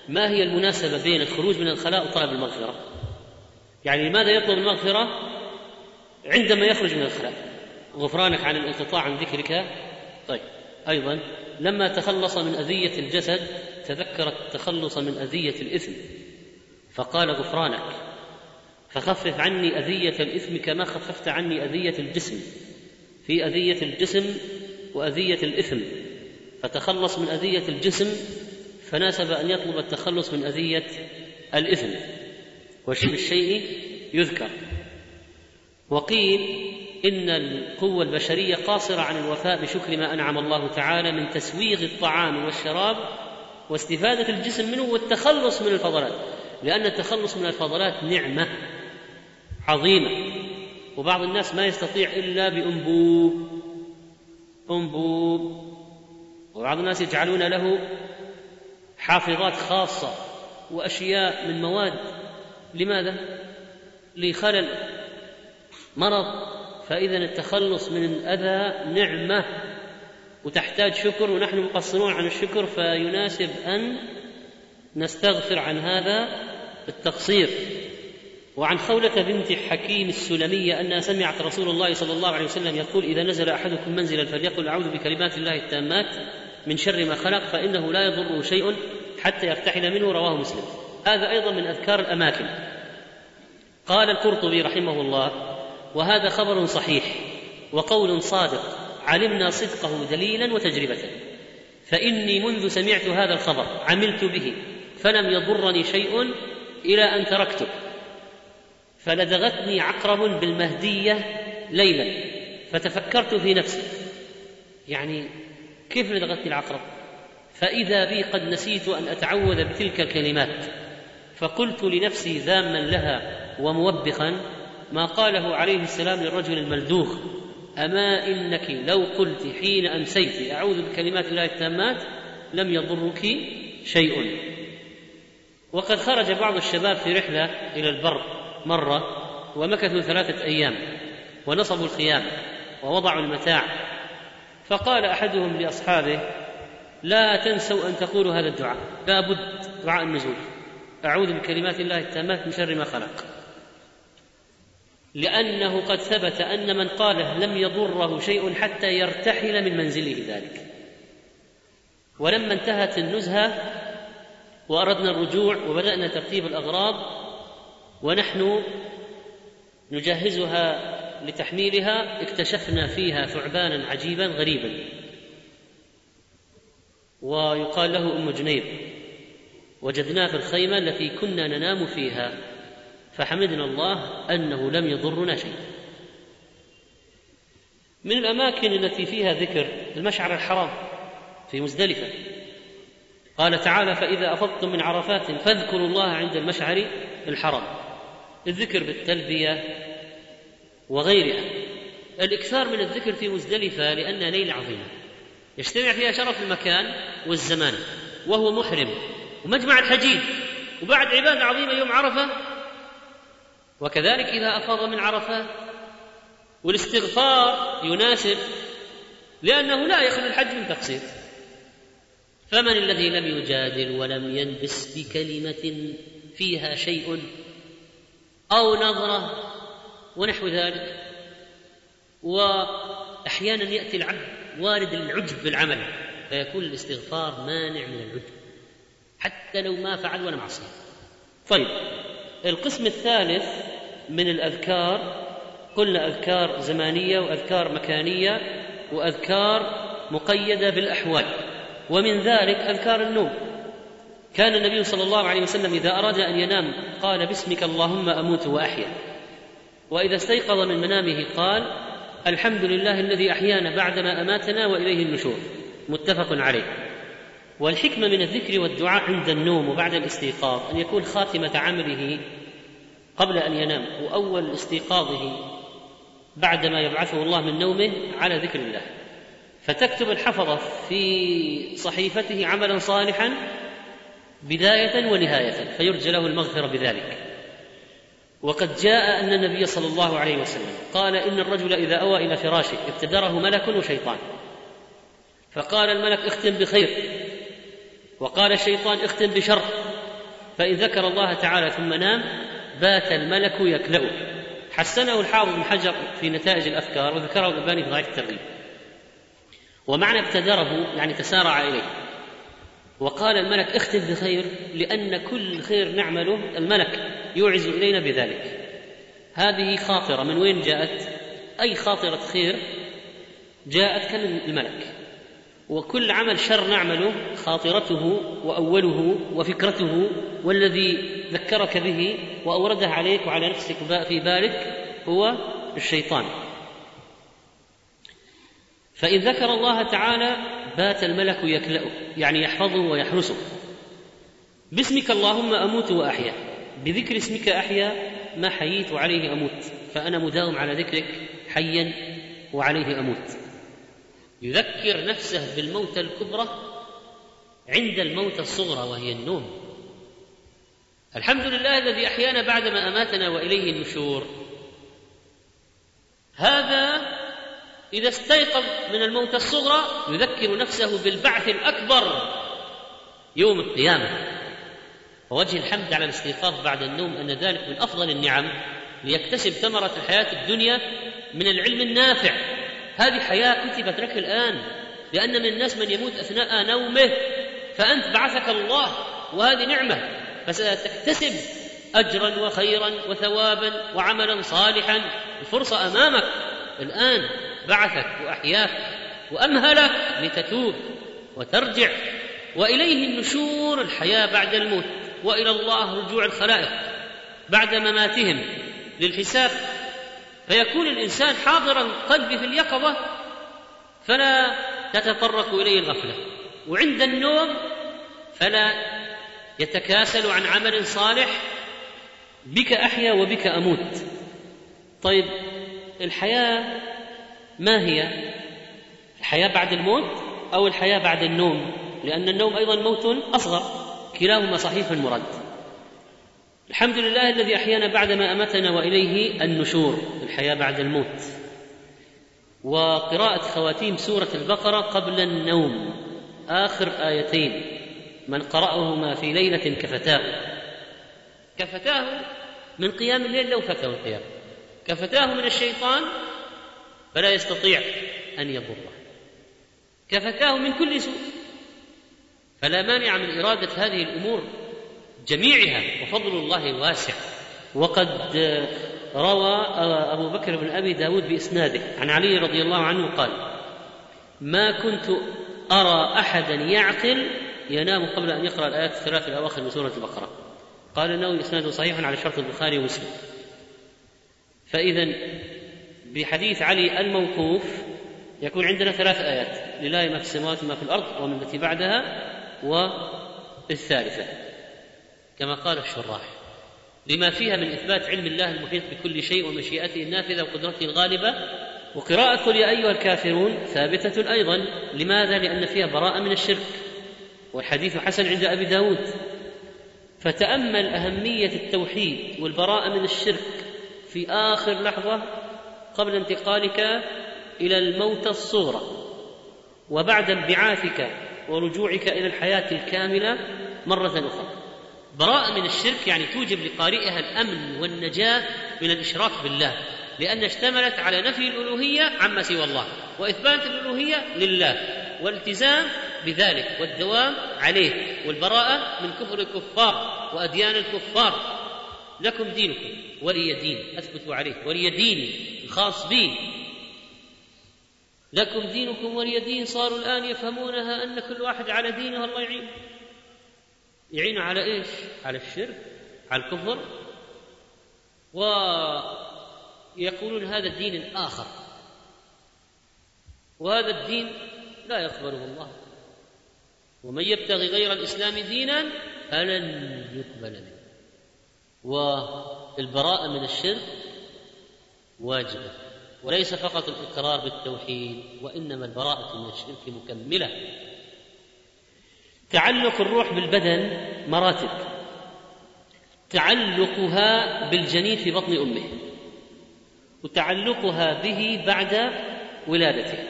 ما هي المناسبة بين الخروج من الخلاء وطلب المغفرة؟ يعني لماذا يطلب المغفرة عندما يخرج من الخلاء؟ غفرانك عن الانقطاع عن ذكرك؟ طيب أيضا لما تخلص من أذية الجسد تذكر التخلص من أذية الإثم. فقال غفرانك فخفف عني أذية الإثم كما خففت عني أذية الجسم في أذية الجسم وأذية الإثم فتخلص من أذية الجسم فناسب أن يطلب التخلص من أذية الإثم وشيء الشيء يذكر. وقيل إن القوة البشرية قاصرة عن الوفاء بشكر ما أنعم الله تعالى من تسويغ الطعام والشراب واستفادة الجسم منه والتخلص من الفضلات. لأن التخلص من الفضلات نعمة عظيمة وبعض الناس ما يستطيع إلا بأنبوب أنبوب. وبعض الناس يجعلون له حافظات خاصة وأشياء من مواد. لماذا؟ لخلل مرض فإذا التخلص من الأذى نعمة وتحتاج شكر ونحن مقصرون عن الشكر فيناسب أن نستغفر عن هذا التقصير وعن خولة بنت حكيم السلمية أنها سمعت رسول الله صلى الله عليه وسلم يقول إذا نزل أحدكم منزلا فليقل أعوذ بكلمات الله التامات من شر ما خلق فإنه لا يضره شيء حتى يرتحل منه رواه مسلم. هذا أيضا من أذكار الأماكن. قال القرطبي رحمه الله وهذا خبر صحيح وقول صادق علمنا صدقه دليلا وتجربة. فإني منذ سمعت هذا الخبر عملت به فلم يضرني شيء إلى أن تركته. فلدغتني عقرب بالمهدية ليلا. فتفكرت في نفسي. يعني كيف لدغتني العقرب؟ فإذا بي قد نسيت أن أتعوذ بتلك الكلمات. فقلت لنفسي ذاما لها وموبخا ما قاله عليه السلام للرجل الملدوغ أما إنك لو قلت حين أمسيت أعوذ بكلمات الله التامات لم يضرك شيء. وقد خرج بعض الشباب في رحلة إلى البر مرة ومكثوا ثلاثة أيام ونصبوا الخيام ووضعوا المتاع. فقال أحدهم لأصحابه لا تنسوا أن تقولوا هذا الدعاء لا بد دعاء النزول. أعوذ بكلمات الله التامات من شر ما خلق. لأنه قد ثبت أن من قاله لم يضره شيء حتى يرتحل من منزله ذلك. ولما انتهت النزهة وأردنا الرجوع وبدأنا ترتيب الأغراض ونحن نجهزها لتحميلها اكتشفنا فيها ثعبانا عجيبا غريبا. ويقال له أم جنيب وجدناه في الخيمة التي كنا ننام فيها فحمدنا الله أنه لم يضرنا شيء من الأماكن التي فيها ذكر المشعر الحرام في مزدلفة قال تعالى فإذا افضتم من عرفات فاذكروا الله عند المشعر الحرام. الذكر بالتلبية وغيرها. الإكثار من الذكر في مزدلفة لانها ليلة عظيمة. يجتمع فيها شرف المكان والزمان وهو محرم ومجمع الحجيج وبعد عبادة عظيمة يوم عرفة. وكذلك إذا أفاض من عرفات والاستغفار يناسب لأنه لا يخلو الحج من تقصير. فمن الذي لم يجادل ولم يلبس بكلمة فيها شيء أو نظرة ونحو ذلك وأحيانا يأتي العبد وارد العجب بالعمل فيكون الاستغفار مانع من العجب حتى لو ما فعل ولا معصية. طيب القسم الثالث من الأذكار قلنا أذكار زمانية وأذكار مكانية وأذكار مقيدة بالأحوال. ومن ذلك أذكار النوم. كان النبي صلى الله عليه وسلم إذا أراد أن ينام قال باسمك اللهم أموت وأحيا. وإذا استيقظ من منامه قال الحمد لله الذي أحيانا بعدما أماتنا وإليه النشور. متفق عليه. والحكمة من الذكر والدعاء عند النوم وبعد الاستيقاظ أن يكون خاتمة عمله قبل أن ينام وأول استيقاظه بعدما يبعثه الله من نومه على ذكر الله. فتكتب الحفظه في صحيفته عملا صالحا بداية ونهاية فيرجى له المغفرة بذلك. وقد جاء أن النبي صلى الله عليه وسلم قال إن الرجل إذا أوى إلى فراشه ابتدره ملك وشيطان. فقال الملك اختم بخير. وقال الشيطان اختم بشر. فإن ذكر الله تعالى ثم نام بات الملك يكلأه. حسنه الحافظ بن حجر في نتائج الأفكار وذكره الألباني في ضعيف الترغيب. ومعنى ابتدره يعني تسارع إليه. وقال الملك اختم بخير لأن كل خير نعمله الملك يوعز إلينا بذلك. هذه خاطرة من وين جاءت؟ أي خاطرة خير؟ جاءت كالملك وكل عمل شر نعمله خاطرته وأوله وفكرته والذي ذكرك به واورده عليك وعلى نفسك في بالك هو الشيطان. فإن ذكر الله تعالى بات الملك يكلأه يعني يحفظه ويحرسه. باسمك اللهم أموت وأحيا. بذكر اسمك أحيا ما حييت وعليه أموت. فأنا مداوم على ذكرك حيا وعليه أموت. يذكر نفسه بالموتى الكبرى عند الموتى الصغرى وهي النوم. الحمد لله الذي أحيانا بعدما أماتنا وإليه النشور. هذا إذا استيقظ من الموتى الصغرى يذكر نفسه بالبعث الأكبر يوم القيامة. ووجه الحمد على الاستيقاظ بعد النوم أن ذلك من أفضل النعم ليكتسب ثمرة الحياة الدنيا من العلم النافع. هذه حياة كتبت لك الآن لأن من الناس من يموت أثناء نومه فأنت بعثك الله وهذه نعمة فستكتسب أجرا وخيرا وثوابا وعملا صالحا. الفرصة أمامك الآن بعثك وأحياك وأمهلك لتتوب وترجع وإليه النشور الحياة بعد الموت وإلى الله رجوع الخلائق بعد مماتهم للحساب. فيكون الإنسان حاضر القلب في اليقظة فلا تتطرق إليه الغفلة وعند النوم فلا يتكاسل عن عمل صالح بك أحيا وبك أموت. طيب الحياة ما هي؟ الحياة بعد الموت أو الحياة بعد النوم؟ لأن النوم أيضا موت أصغر كلاهما صحيح مرد الحمد لله الذي أحيانا بعدما امتنا وإليه النشور الحياة بعد الموت. وقراءة خواتيم سورة البقرة قبل النوم آخر آيتين من قرأهما في ليلة كفتاه. كفتاه من قيام الليل لو فاته القيام كفتاه من الشيطان فلا يستطيع أن يضره. كفتاه من كل سوء. فلا مانع من إرادة هذه الأمور جميعها وفضل الله واسع. وقد روى أبو بكر بن أبي داود بإسناده عن علي رضي الله عنه قال ما كنت أرى أحدا يعقل ينام قبل أن يقرأ الآيات الثلاث الأواخر من سورة البقرة. قال النووي إسناده صحيح على شرط البخاري ومسلم. فإذا بحديث علي الموقوف يكون عندنا ثلاث آيات لله ما في السماوات وما في الأرض ومن التي بعدها والثالثة. كما قال الشراح لما فيها من إثبات علم الله المحيط بكل شيء ومشيئته النافذة وقدرته الغالبة وقراءة قل يا أيها الكافرون ثابتة أيضا. لماذا؟ لأن فيها براءة من الشرك. والحديث حسن عند أبي داود. فتأمل أهمية التوحيد والبراءة من الشرك في آخر لحظة قبل انتقالك إلى الموت الصغرى وبعد انبعاثك ورجوعك إلى الحياة الكاملة مرة أخرى. براءة من الشرك يعني توجب لقارئها الأمن والنجاة من الإشراك بالله لأن اشتملت على نفي الألوهية عما سوى الله وإثبات الألوهية لله والالتزام بذلك والدوام عليه والبراءة من كفر الكفار وأديان الكفار. لكم دينكم ولي دين أثبتوا عليه ولي ديني. الخاص بي لكم دينكم ولي دين صاروا الآن يفهمونها أن كل واحد على دينه الله يعين. يعين على إيش؟ على الشرك على الكفر. ويقولون هذا الدين الآخر. وهذا الدين لا يقبله الله. ومن يبتغي غير الإسلام دينا فلن يقبل منه. والبراءة من الشرك واجبة وليس فقط الإقرار بالتوحيد وإنما البراءة من الشرك مكملة. تعلق الروح بالبدن مراتب. تعلقها بالجنين في بطن أمه. وتعلقها به بعد ولادته.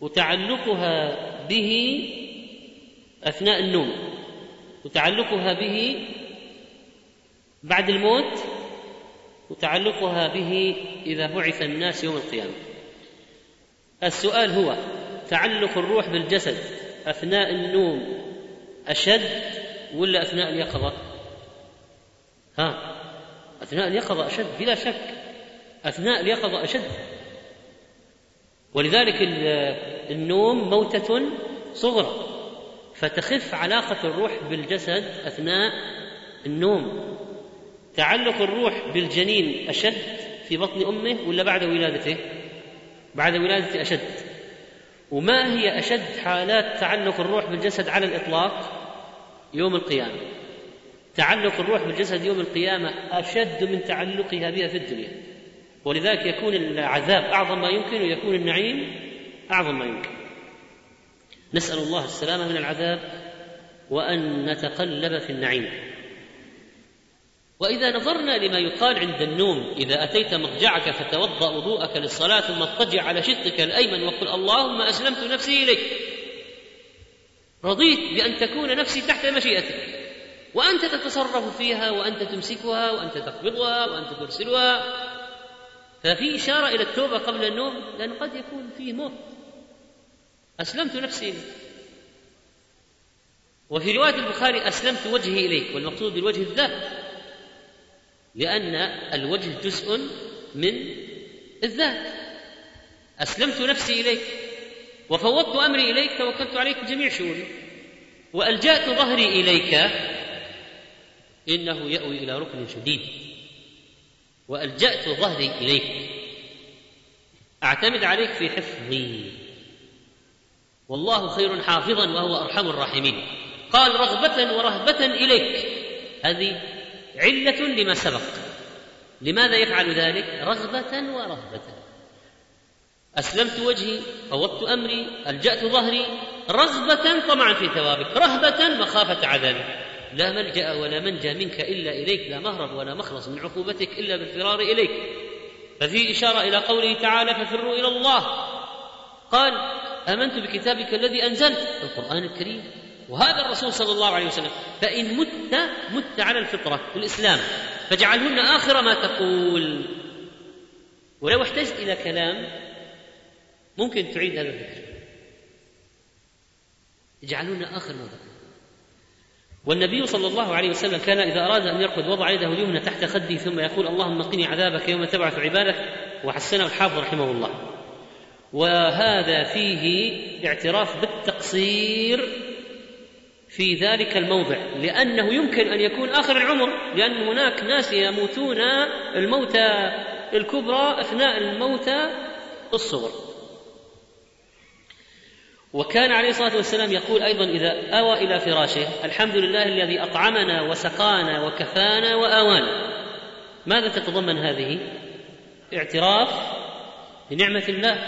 وتعلقها به أثناء النوم. وتعلقها به بعد الموت وتعلقها به إذا بعث الناس يوم القيامة. السؤال هو تعلق الروح بالجسد أثناء النوم أشد ولا أثناء اليقظة؟ ها أثناء اليقظة أشد بلا شك أثناء اليقظة أشد. ولذلك النوم موتة صغرى فتخف علاقة الروح بالجسد أثناء النوم. تعلق الروح بالجنين أشد في بطن أمه ولا بعد ولادته؟ بعد ولادته أشد. وما هي أشد حالات تعلق الروح بالجسد على الإطلاق؟ يوم القيامة. تعلق الروح بالجسد يوم القيامة أشد من تعلقها بها في الدنيا. ولذلك يكون العذاب أعظم ما يمكن ويكون النعيم أعظم ما يمكن. نسأل الله السلامة من العذاب وأن نتقلب في النعيم. وإذا نظرنا لما يقال عند النوم إذا أتيت مضجعك فتوضأ وضوءك للصلاة ثم اضطجع على شقك الأيمن وقل اللهم أسلمت نفسي إليك. رضيت بأن تكون نفسي تحت مشيئتك. وأنت تتصرف فيها وأنت تمسكها وأنت تقبضها وأنت ترسلها. ففي إشارة إلى التوبة قبل النوم لأن قد يكون فيه موت. أسلمت نفسي إليك. وفي رواية البخاري أسلمت وجهي إليك والمقصود بالوجه الذات. لأن الوجه جزء من الذات. أسلمت نفسي إليك وفوضت أمري إليك توكلت عليك جميع شؤوني وألجأت ظهري إليك. إنه يأوي إلى ركن شديد وألجأت ظهري إليك. أعتمد عليك في حفظي. والله خير حافظا وهو أرحم الراحمين. قال رغبة ورهبة إليك. هذه علة لما سبق. لماذا يفعل ذلك؟ رغبة ورهبة. أسلمت وجهي فوضت أمري ألجأت ظهري رغبة طمعا في ثوابك رهبة مخافة عذابك. لا ملجأ ولا منجى منك إلا إليك لا مهرب ولا مخلص من عقوبتك إلا بالفرار إليك. ففي إشارة إلى قوله تعالى ففروا إلى الله قال آمنت بكتابك الذي أنزلت القرآن الكريم. وهذا الرسول صلى الله عليه وسلم. فإن مت مت على الفطرة الإسلام فاجعلهن آخر ما تقول. ولو احتجت إلى كلام ممكن تعيد هذا الذكر يجعلون آخر موضع والنبي صلى الله عليه وسلم كان إذا أراد أن يرقد وضع يده اليمنى تحت خده ثم يقول اللهم قني عذابك يوم تبعث عبادك. وحسنه الحافظ رحمه الله. وهذا فيه اعتراف بالتقصير في ذلك الموضع لأنه يمكن أن يكون آخر العمر لأن هناك ناس يموتون الموتى الكبرى أثناء الموتى الصغر. وكان عليه الصلاة والسلام يقول أيضا إذا أوى إلى فراشه الحمد لله الذي أطعمنا وسقانا وكفانا وآوانا. ماذا تتضمن هذه؟ اعتراف بنعمة الله.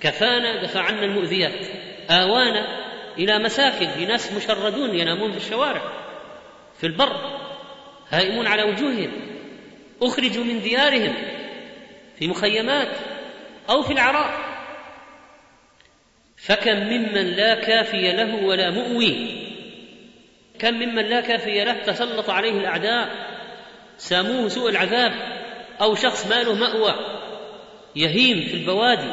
كفانا دفع عنا المؤذيات. آوانا إلى مساكن لناس مشردون ينامون في الشوارع في البر هائمون على وجوههم أخرجوا من ديارهم في مخيمات أو في العراء. فكم ممن لا كافي له ولا مؤوي. كم ممن لا كافي له تسلط عليه الأعداء ساموه سوء العذاب أو شخص ما له مأوى يهيم في البوادي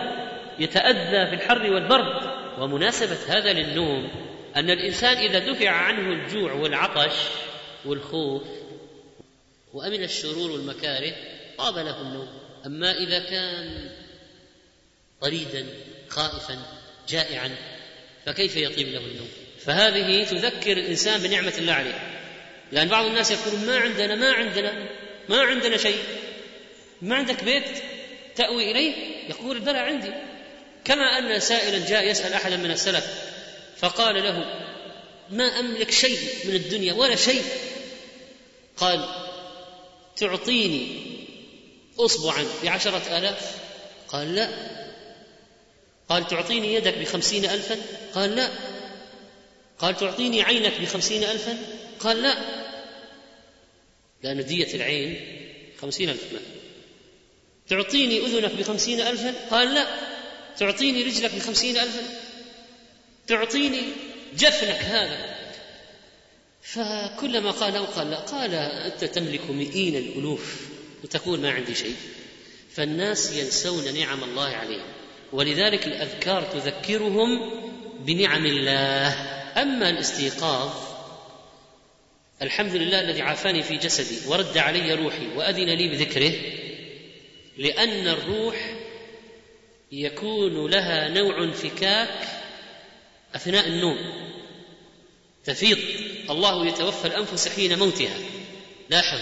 يتأذى في الحر والبرد. ومناسبة هذا للنوم أن الإنسان إذا دفع عنه الجوع والعطش والخوف وأمن الشرور والمكاره طاب له النوم. أما إذا كان طريدا خائفا جائعا فكيف يطيب له النوم؟ فهذه تذكر الإنسان بنعمة الله عليه. لأن بعض الناس يقولون ما عندنا ما عندنا ما عندنا شيء. ما عندك بيت تأوي إليه؟ يقول بلى عندي. كما أن سائلا جاء يسأل أحدا من السلف فقال له ما أملك شيء من الدنيا ولا شيء؟ قال تعطيني اصبعا بعشرة آلاف. قال لا. قال تعطيني يدك بخمسين الفا؟ قال لا. قال تعطيني عينك بخمسين الفا؟ قال لا. لأن دية العين خمسين ألف تعطيني أذنك بخمسين ألفا؟ قال لا. تعطيني رجلك بخمسين ألفا. تعطيني جفنك هذا. فكلما قال أو قال لا قال أنت تملك مئين الألوف وتقول ما عندي شيء. فالناس ينسون نعم الله عليهم. ولذلك الأذكار تذكرهم بنعم الله. أما الاستيقاظ الحمد لله الذي عافاني في جسدي ورد علي روحي وأذن لي بذكره لأن الروح يكون لها نوع انفكاك أثناء النوم. تفيض. الله يتوفى الأنفس حين موتها. لاحظ.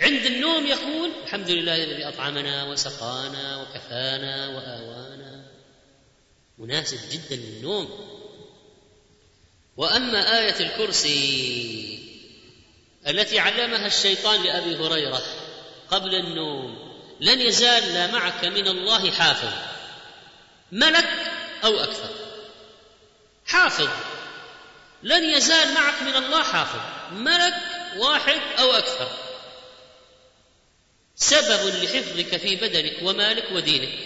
عند النوم يقول الحمد لله الذي أطعمنا وسقانا وكفانا وآوانا. مناسب جدا للنوم. وأما آية الكرسي التي علمها الشيطان لأبي هريرة قبل النوم لن يزال معك من الله حافظ. ملك أو أكثر. حافظ. لن يزال معك من الله حافظ. ملك واحد أو أكثر. سبب لحفظك في بدنك ومالك ودينك.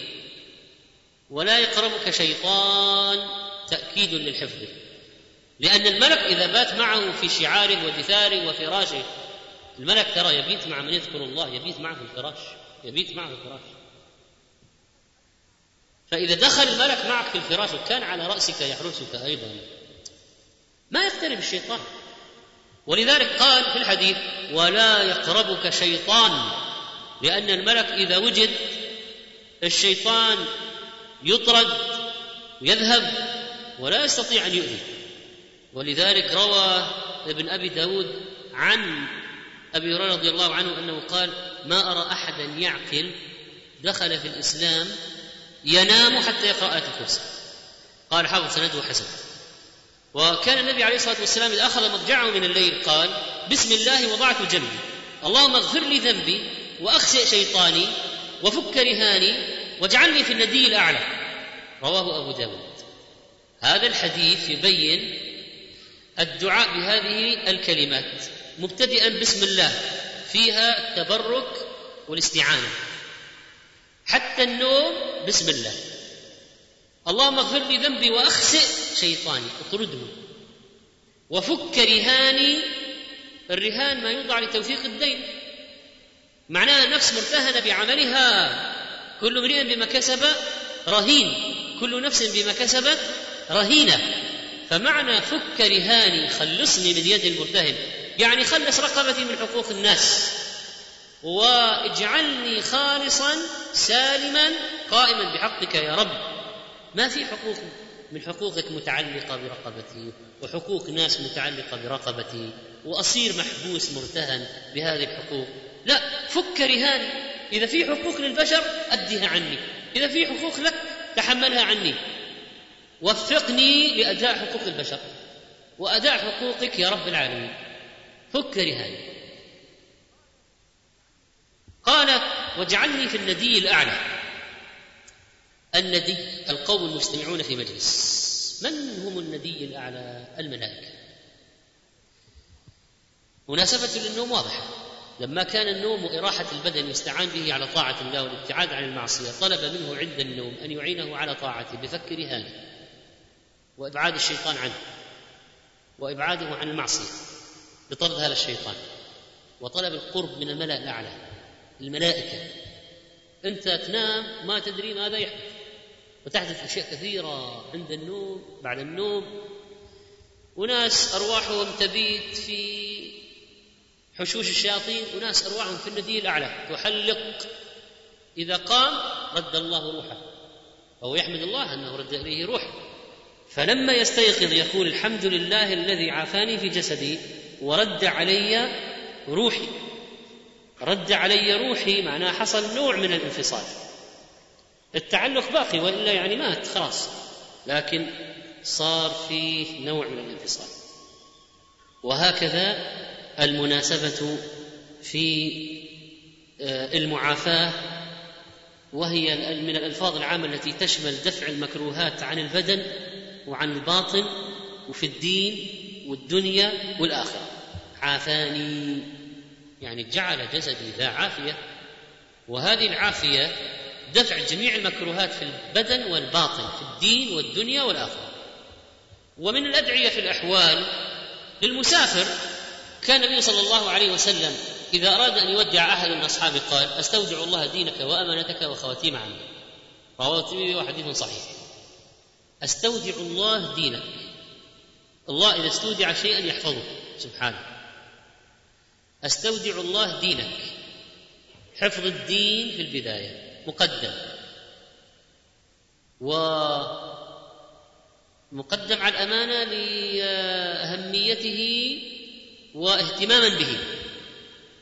ولا يقربك شيطان تأكيد للحفظ. لأن الملك إذا بات معه في شعاره ودثاره وفراشه الملك ترى يبيت مع من يذكر الله يبيت معه في الفراش. يبيت معه في الفراش. فإذا دخل الملك معك في الفراش وكان على رأسك يحرسك أيضا ما يقترب الشيطان ولذلك قال في الحديث ولا يقربك شيطان لأن الملك إذا وجد الشيطان يطرد ويذهب ولا يستطيع أن يؤذي. ولذلك روى ابن أبي داود عن أبي هريرة رضي الله عنه أنه قال ما أرى أحدا يعقل دخل في الإسلام ينام حتى يقرأ آية الكرسي. قال حافظ سنده حسن. وكان النبي عليه الصلاة والسلام إذا أخذ مضجعه من الليل قال بسم الله وضعت جنبي. اللهم اغفر لي ذنبي وأخسئ شيطاني وفك رهاني واجعلني في الندي الأعلى. رواه أبو داود. هذا الحديث يبين الدعاء بهذه الكلمات مبتدئا بسم الله فيها التبرك والاستعانة. حتى النوم بسم الله. اللهم اغفر لي ذنبي وأخسئ شيطاني اطرده وفك رهاني. الرهان ما يوضع لتوثيق الدين. معناها نفس مرتهنة بعملها. كل امرئ بما كسب رهين. كل نفس بما كسبت رهينة. فمعنى فك رهاني خلصني من يد المرتهن. يعني خلص رقبتي من حقوق الناس. واجعلني خالصا سالما قائما بحقك يا رب. ما في حقوق من حقوقك متعلقة برقبتي وحقوق ناس متعلقة برقبتي وأصير محبوس مرتهن بهذه الحقوق. لا فك رهاني إذا في حقوق للبشر ادها عني. إذا في حقوق لك تحملها عني. وفقني لأداء حقوق البشر. وأداء حقوقك يا رب العالمين. فك رهاني قال واجعلني في الندي الأعلى. الندي القوم المجتمعون في مجلس. من هم الندي الأعلى؟ الملائكة. مناسبة للنوم واضحة. لما كان النوم وإراحة البدن يستعان به على طاعة الله والابتعاد عن المعصية طلب منه عند النوم أن يعينه على طاعته بفك رهانه وإبعاد الشيطان عنه. وإبعاده عن المعصية. بطرد هذا الشيطان. وطلب القرب من الملأ الأعلى. الملائكة. أنت تنام ما تدري ماذا يحدث. وتحدث أشياء كثيرة عند النوم بعد النوم. وناس أرواحهم تبيت في حشوش الشياطين. وناس أرواحهم في الندي الأعلى. تحلق. إذا قام رد الله روحه. وهو يحمد الله أنه رد إليه روحه. فلما يستيقظ يقول الحمد لله الذي عافاني في جسدي ورد علي روحي. رد علي روحي معناه حصل نوع من الانفصال. التعلق باقي وإلا يعني مات خلاص. لكن صار فيه نوع من الانفصال. وهكذا المناسبة في آه، المعافاة وهي من الألفاظ العامة التي تشمل دفع المكروهات عن البدن وعن الباطن وفي الدين والدنيا والآخرة. عافاني. يعني جعل جسدي ذا عافية وهذه العافية دفع جميع المكروهات في البدن والباطن في الدين والدنيا والآخرة. ومن الأدعية في الأحوال للمسافر كان النبي صلى الله عليه وسلم إذا أراد أن يودع أحد من أصحابه قال أستودع الله دينك وأمانتك وخواتيم عملك. رواه الترمذي وحديث صحيح. أستودع الله دينك. الله إذا استودع شيئا يحفظه سبحانه. أستودع الله دينك. حفظ الدين في البداية. مقدم. ومقدم على الأمانة لأهميته واهتماما به.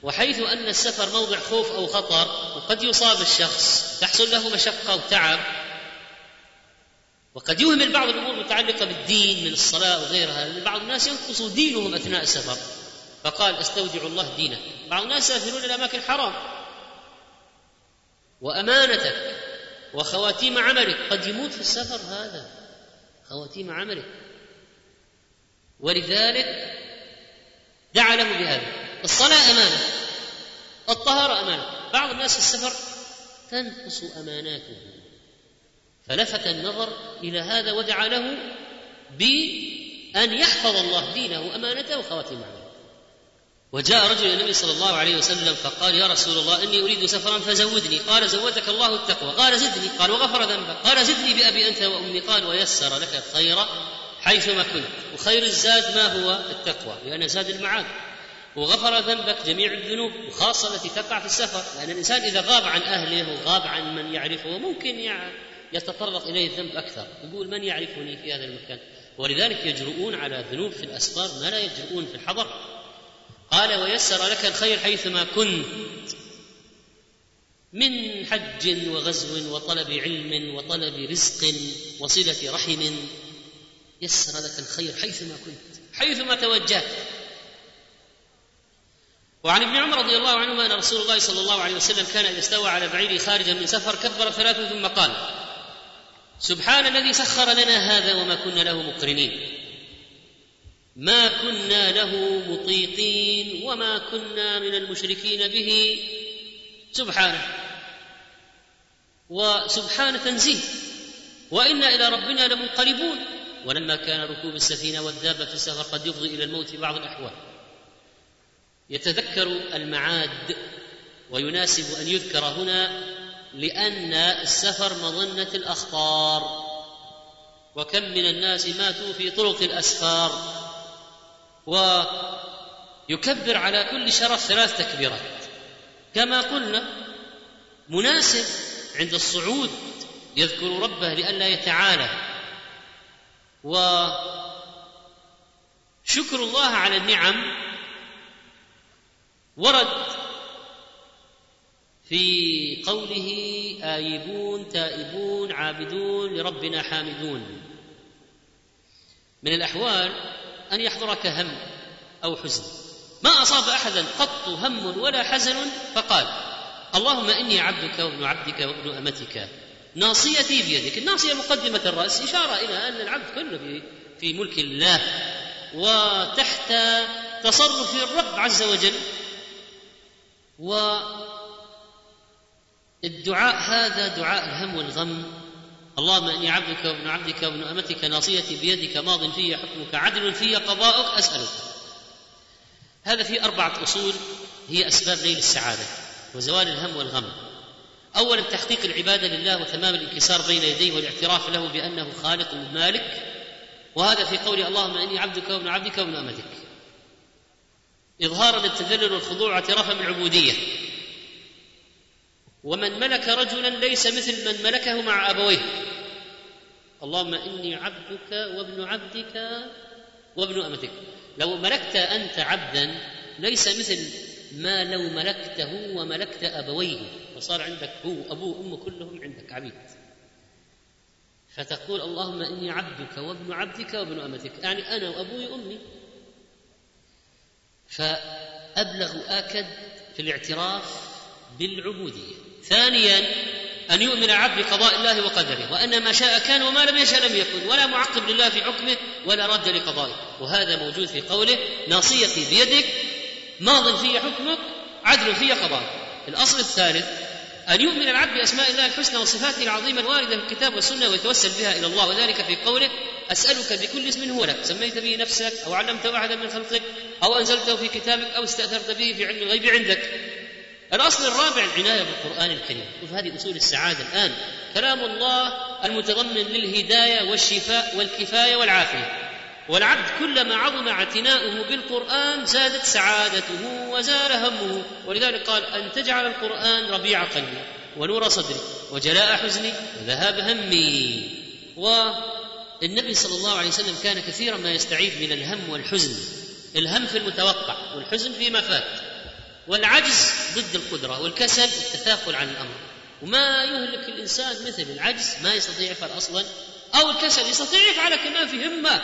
وحيث أن السفر موضع خوف أو خطر وقد يصاب الشخص تحصل له مشقة وتعب وقد يهمل بعض الأمور المتعلقة بالدين من الصلاة وغيرها بعض الناس ينقص دينهم أثناء السفر. فقال استودع الله دينك. بعض الناس يسافرون إلى أماكن حرام. وأمانتك وخواتيم عملك. قد يموت في السفر هذا. خواتيم عملك. ولذلك دعا له بهذا. الصلاة أمانة. الطهارة أمانة. بعض الناس في السفر تنقص أماناته. فلفت النظر إلى هذا ودعا له بأن يحفظ الله دينه وأمانته وخواتيم عمله. وجاء رجل النبي صلى الله عليه وسلم فقال يا رسول الله إني أريد سفرا فزودني. قال زودك الله التقوى. قال زدني. قال وغفر ذنبك. قال زدني بأبي أنت وأمي. قال ويسر لك الخير حيثما كنت. وخير الزاد ما هو؟ التقوى لأن زاد المعاد. وغفر ذنبك جميع الذنوب وخاصة التي تقع في السفر. لأن الإنسان إذا غاب عن أهله وغاب عن من يعرفه ممكن يتطرق إليه الذنب أكثر. يقول من يعرفني في هذا المكان؟ ولذلك يجرؤون على ذنوب في الأسفار ما لا يجرؤون في الحضر. قال ويسر لك الخير حيثما كنت. من حج وغزو وطلب علم وطلب رزق وصلة رحم يسر لك الخير حيثما كنت حيثما توجهت. وعن ابن عمر رضي الله عنهما أن رسول الله صلى الله عليه وسلم كان إذا استوى على بعيره خارجا من سفر كبر ثلاثا ثم قال سبحان الذي سخر لنا هذا وما كنا له مقرنين. ما كنا له مطيقين وما كنا من المشركين به. سبحانه. وسبحان تنزيه وأنا إلى ربنا لمنقلبون. ولما كان ركوب السفينة والدابة في السفر قد يفضي إلى الموت في بعض الأحوال. يتذكر المعاد ويناسب أن يذكر هنا لأن السفر مظنة الأخطار. وكم من الناس ماتوا في طرق الأسفار. ويكبر على كل شرف ثلاث تكبيرات. كما قلنا مناسب عند الصعود يذكر ربه لئلا يتعالى. وشكر الله على النعم ورد في قوله آيبون تائبون عابدون لربنا حامدون. من الأحوال أن يحضرك هم أو حزن. ما أصاب أحدا قط هم ولا حزن فقال اللهم إني عبدك وابن عبدك وابن أمتك. ناصيتي بيدك. الناصية مقدمة الرأس إشارة إلى أن العبد كله في, ملك الله. وتحت تصرف الرب عز وجل والدعاء هذا دعاء الهم والغم اللهم إني عبدك وابن عبدك وابن أمتك ناصيتي بيدك ماض في حكمك عدل في قضاؤك أسألك. هذا في أربعة أصول هي أسباب نيل السعادة وزوال الهم والغم. اولا تحقيق العبادة لله وتمام الانكسار بين يديه والاعتراف له بأنه خالق مالك. وهذا في قول اللهم إني عبدك وابن عبدك وابن أمتك. اظهارا للتذلل والخضوع اعترافا بالعبودية. ومن ملك رجلا ليس مثل من ملكه مع أبويه. اللهم إني عبدك وابن عبدك وابن أمتك. لو ملكت أنت عبدا ليس مثل ما لو ملكته وملكت أبويه. وصار عندك هو أبوه وامه كلهم عندك عبيد. فتقول اللهم إني عبدك وابن عبدك وابن أمتك. يعني أنا وأبوي وامي فأبلغ آكد في الاعتراف بالعبودية. ثانيا أن يؤمن العبد بقضاء الله وقدره وأن ما شاء كان وما لم يشاء لم يكن ولا معقب لله في حكمه ولا رد لقضائه. وهذا موجود في قوله ناصيتي بيدك ماض في حكمك عدل في قضاء الأصل الثالث أن يؤمن العبد بأسماء الله الحسنى وصفاته العظيمة الواردة في الكتاب والسنة ويتوسل بها إلى الله. وذلك في قوله أسألك بكل اسم هو لك. سميت به نفسك أو علمته أحدا من خلقك أو أنزلته في كتابك أو استأثرت به في علم الغيب عندك. الأصل الرابع العناية بالقرآن الكريم. شوف هذه أصول السعادة الآن. كلام الله المتضمن للهداية والشفاء والكفاية والعافية. والعبد كلما عظم اعتناؤه بالقرآن زادت سعادته وزال همه. ولذلك قال أن تجعل القرآن ربيع قلبي ونور صدري وجلاء حزني وذهاب همي. والنبي صلى الله عليه وسلم كان كثيرا ما يستعيذ من الهم والحزن. الهم في المتوقع والحزن فيما فات. والعجز ضد القدرة والكسل التثاقل عن الأمر. وما يهلك الإنسان مثل العجز ما يستطيع يفعل أصلا أو الكسل يستطيع يفعل كمان في همة.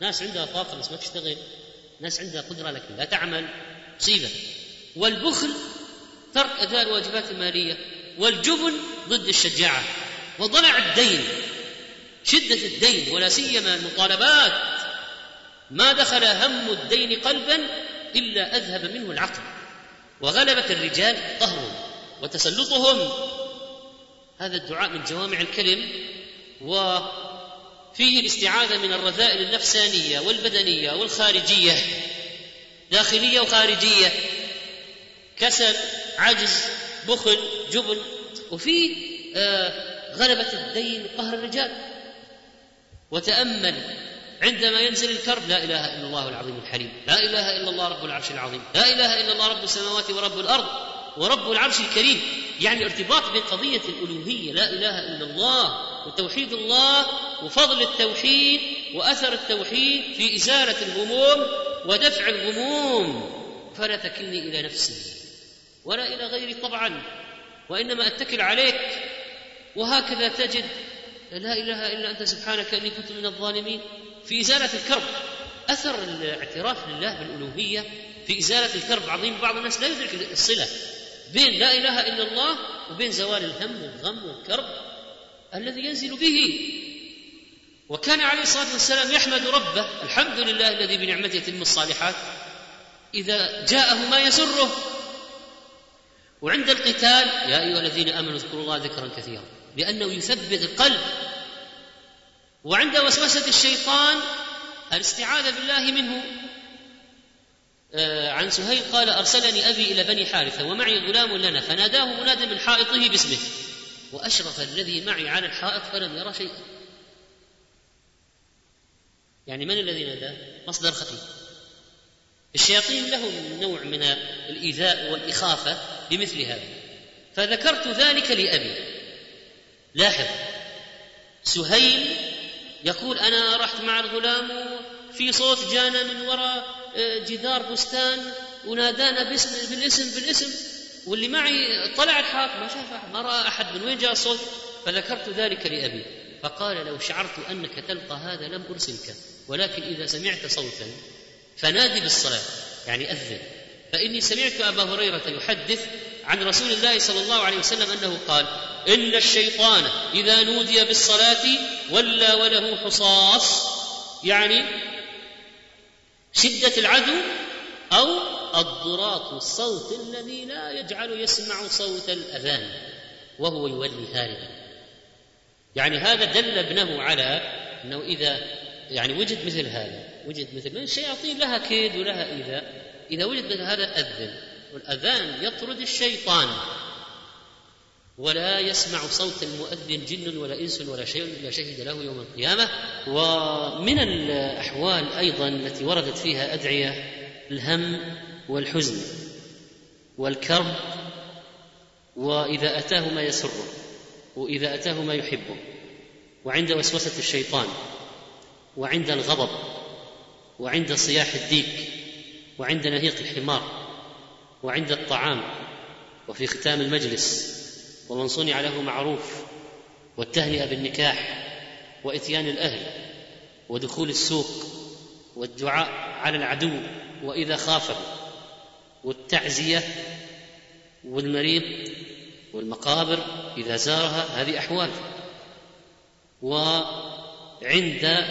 ناس عندها طاقة بس ما تشتغل ناس عندها قدرة لكن لا تعمل. مصيبة. والبخل ترك أداء الواجبات المالية والجبن ضد الشجاعة وضلع الدين شدة الدين ولا سيما المطالبات. ما دخل هم الدين قلبا إلا أذهب منه العقل. وغلبة الرجال قهرهم وتسلطهم. هذا الدعاء من جوامع الكلم. و فيه الاستعاذة من الرذائل النفسانية والبدنية والخارجية. داخلية وخارجية. كسل عجز بخل جبن. وفي آه غلبة الدين قهر الرجال. وتأمل عندما ينزل الكرب لا إله إلا الله العظيم الحليم. لا إله إلا الله رب العرش العظيم. لا إله إلا الله رب السماوات ورب الأرض ورب العرش الكريم. يعني ارتباط بين قضية الألوهية لا إله إلا الله وتوحيد الله وفضل التوحيد وأثر التوحيد في إزالة الهموم ودفع الغموم. فلا تكلني إلى نفسي ولا إلى غيري طبعا وإنما أتكل عليك. وهكذا تجد لا إله إلا أنت سبحانك إني كنت من الظالمين. في إزالة الكرب. أثر الاعتراف لله بالألوهية في إزالة الكرب عظيم. بعض الناس لا يدرك الصلة بين لا إله إلا الله وبين زوال الهم والغم والكرب الذي ينزل به. وكان عليه الصلاة والسلام يحمد ربه الحمد لله الذي بنعمته يتم الصالحات إذا جاءه ما يسره. وعند القتال يا أيها الذين آمنوا اذكروا الله ذكرا كثيرا لأنه يثبت القلب وعند وسوسة الشيطان الاستعاذة بالله منه آه، عن سهيل قال أرسلني أبي إلى بني حارثة ومعي غلام لنا فناداه مناد من حائطه باسمه وأشرف الذي معي على الحائط فلم يرى شيئا. يعني من الذي ناداه مصدر خفي. الشياطين لهم نوع من الإيذاء والإخافة بمثل هذا. فذكرت ذلك لأبي. لاحظ سهيل يقول أنا رحت مع الغلام في صوت جانا من وراء آه، جدار بستان ونادانا باسم بالاسم بالاسم واللي معي طلع الحائط ما شاف أحد ما رأى أحد من وين جاء الصوت؟ فذكرت ذلك لأبي فقال لو شعرت أنك تلقى هذا لم أرسلك ولكن إذا سمعت صوتا فنادي بالصلاة يعني أذن فإني سمعت أبا هريرة يحدث عن رسول الله صلى الله عليه وسلم أنه قال إن الشيطان إذا نودي بالصلاة ولى وله حصاص يعني شدة العدو أو الضراط الصوت الذي لا يجعل يسمع صوت الأذان وهو يولي هاربا. يعني هذا دل ابنه على أنه إذا يعني وجد مثل هذا وجد مثل الشياطين لها كيد ولها إيذاء إذا وجد مثل هذا أذن. والأذان يطرد الشيطان ولا يسمع صوت المؤذن جن ولا إنس ولا شيء إلا شهد له يوم القيامة. ومن الأحوال أيضا التي وردت فيها أدعية الهم والحزن والكرب وإذا أتاه ما يسره وإذا أتاه ما يحبه وعند وسوسة الشيطان وعند الغضب وعند صياح الديك وعند نهيق الحمار وعند الطعام وفي ختام المجلس ومن صنع له معروف والتهنئة بالنكاح وإتيان الأهل ودخول السوق والدعاء على العدو وإذا خافه والتعزية والمريض والمقابر إذا زارها هذه أحوال وعند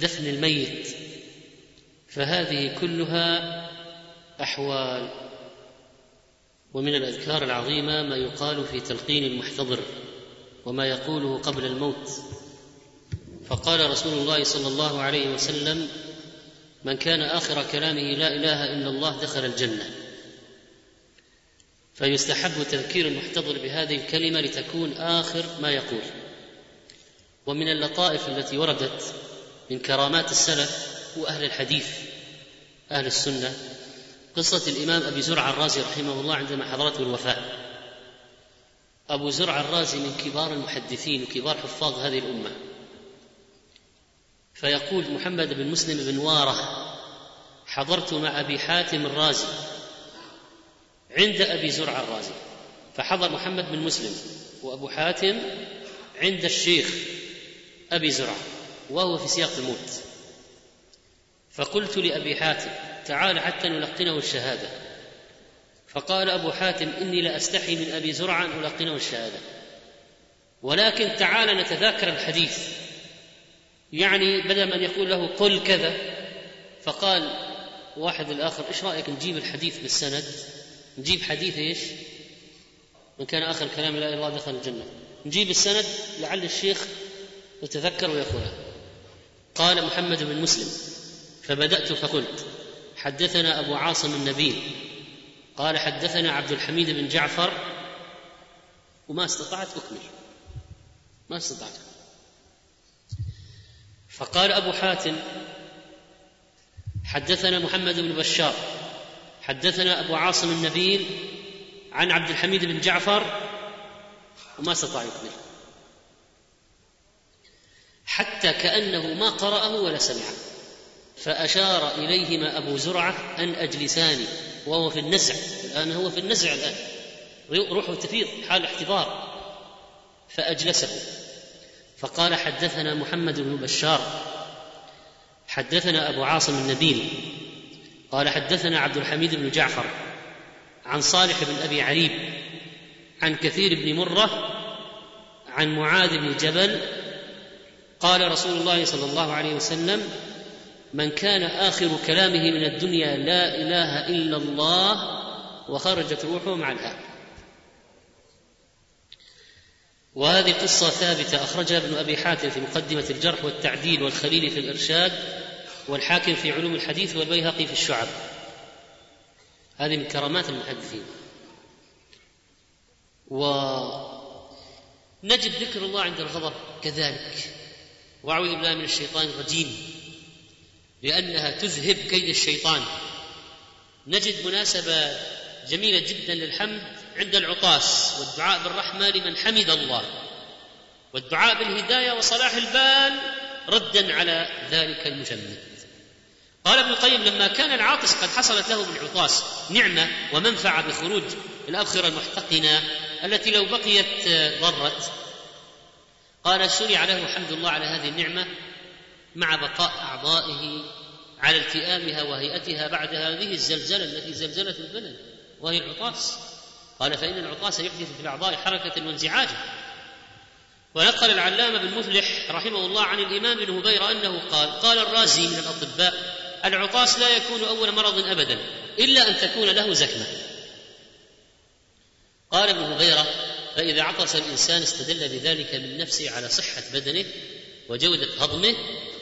دفن الميت فهذه كلها أحوال ومن الأذكار العظيمة ما يقال في تلقين المحتضر وما يقوله قبل الموت. فقال رسول الله صلى الله عليه وسلم من كان آخر كلامه لا إله إلا الله دخل الجنة. فيستحب تذكير المحتضر بهذه الكلمة لتكون آخر ما يقول. ومن اللطائف التي وردت من كرامات السلف وأهل الحديث أهل السنة قصة الإمام أبي زرع الرازي رحمه الله عندما حضرته الوفاة. أبو زرع الرازي من كبار المحدثين وكبار حفاظ هذه الأمة. فيقول محمد بن مسلم بن وارة حضرت مع أبي حاتم الرازي عند أبي زرع الرازي. فحضر محمد بن مسلم وأبو حاتم عند الشيخ أبي زرع وهو في سياق الموت. فقلت لأبي حاتم تعال حتى نلقنه الشهادة. فقال أبو حاتم إني لاستحي من أبي زرع أن ألقنه الشهادة. ولكن تعال نتذاكر الحديث. يعني بدل من يقول له قل كذا فقال واحد الآخر إيش رأيك نجيب الحديث بالسند؟ نجيب حديث إيش؟ من كان آخر كلام لا الله دخل الجنة. نجيب السند لعل الشيخ يتذكر ويقولها قال محمد بن مسلم فبدأت فقلت حدثنا أبو عاصم النبيل قال حدثنا عبد الحميد بن جعفر وما استطعت أكمل ما استطعت. فقال أبو حاتم حدثنا محمد بن بشار حدثنا أبو عاصم النبيل عن عبد الحميد بن جعفر وما استطاع يكمل حتى كأنه ما قرأه ولا سمعه. فأشار إليهما أبو زرعة أن أجلساني وهو في النزع الان هو في النزع الآن. روحه تفيض حال احتضار. فأجلسه. فقال حدثنا محمد بن بشار. حدثنا أبو عاصم النبيل. قال حدثنا عبد الحميد بن جعفر عن صالح بن أبي عريب عن كثير بن مرة عن معاذ بن جبل قال رسول الله صلى الله عليه وسلم من كان آخر كلامه من الدنيا لا إله إلا الله وخرجت روحه مع الهاء وهذه قصة ثابتة أخرجها ابن أبي حاتم في مقدمة الجرح والتعديل والخليل في الإرشاد والحاكم في علوم الحديث والبيهقي في الشعب. هذه من كرامات المحدثين. ونجد ذكر الله عند الغضب كذلك. وأعوذ بالله من الشيطان الرجيم. لأنها تذهب كيد الشيطان. نجد مناسبة جميلة جدا للحمد عند العطاس والدعاء بالرحمة لمن حمد الله والدعاء بالهداية وصلاح البال ردا على ذلك المجمد. قال ابن القيم لما كان العاطس قد حصلت له بالعطاس نعمة ومنفعة بخروج الأبخرة المحتقنة التي لو بقيت ضرت. قال شرع له حمد الله على هذه النعمة مع بقاء أعضائه على التئامها وهيئتها بعد هذه الزلزلة التي زلزلت البلد وهي العطاس. قال فإن العطاس يحدث في الأعضاء حركة وانزعاجا ونقل العلامة بن مفلح رحمه الله عن الإمام بن هبيره أنه قال قال الرازي من الأطباء العطاس لا يكون أول مرض ابدا إلا أن تكون له زكمة. قال ابن هبيرة فإذا عطس الإنسان استدل بذلك من نفسه على صحة بدنه وجودة هضمه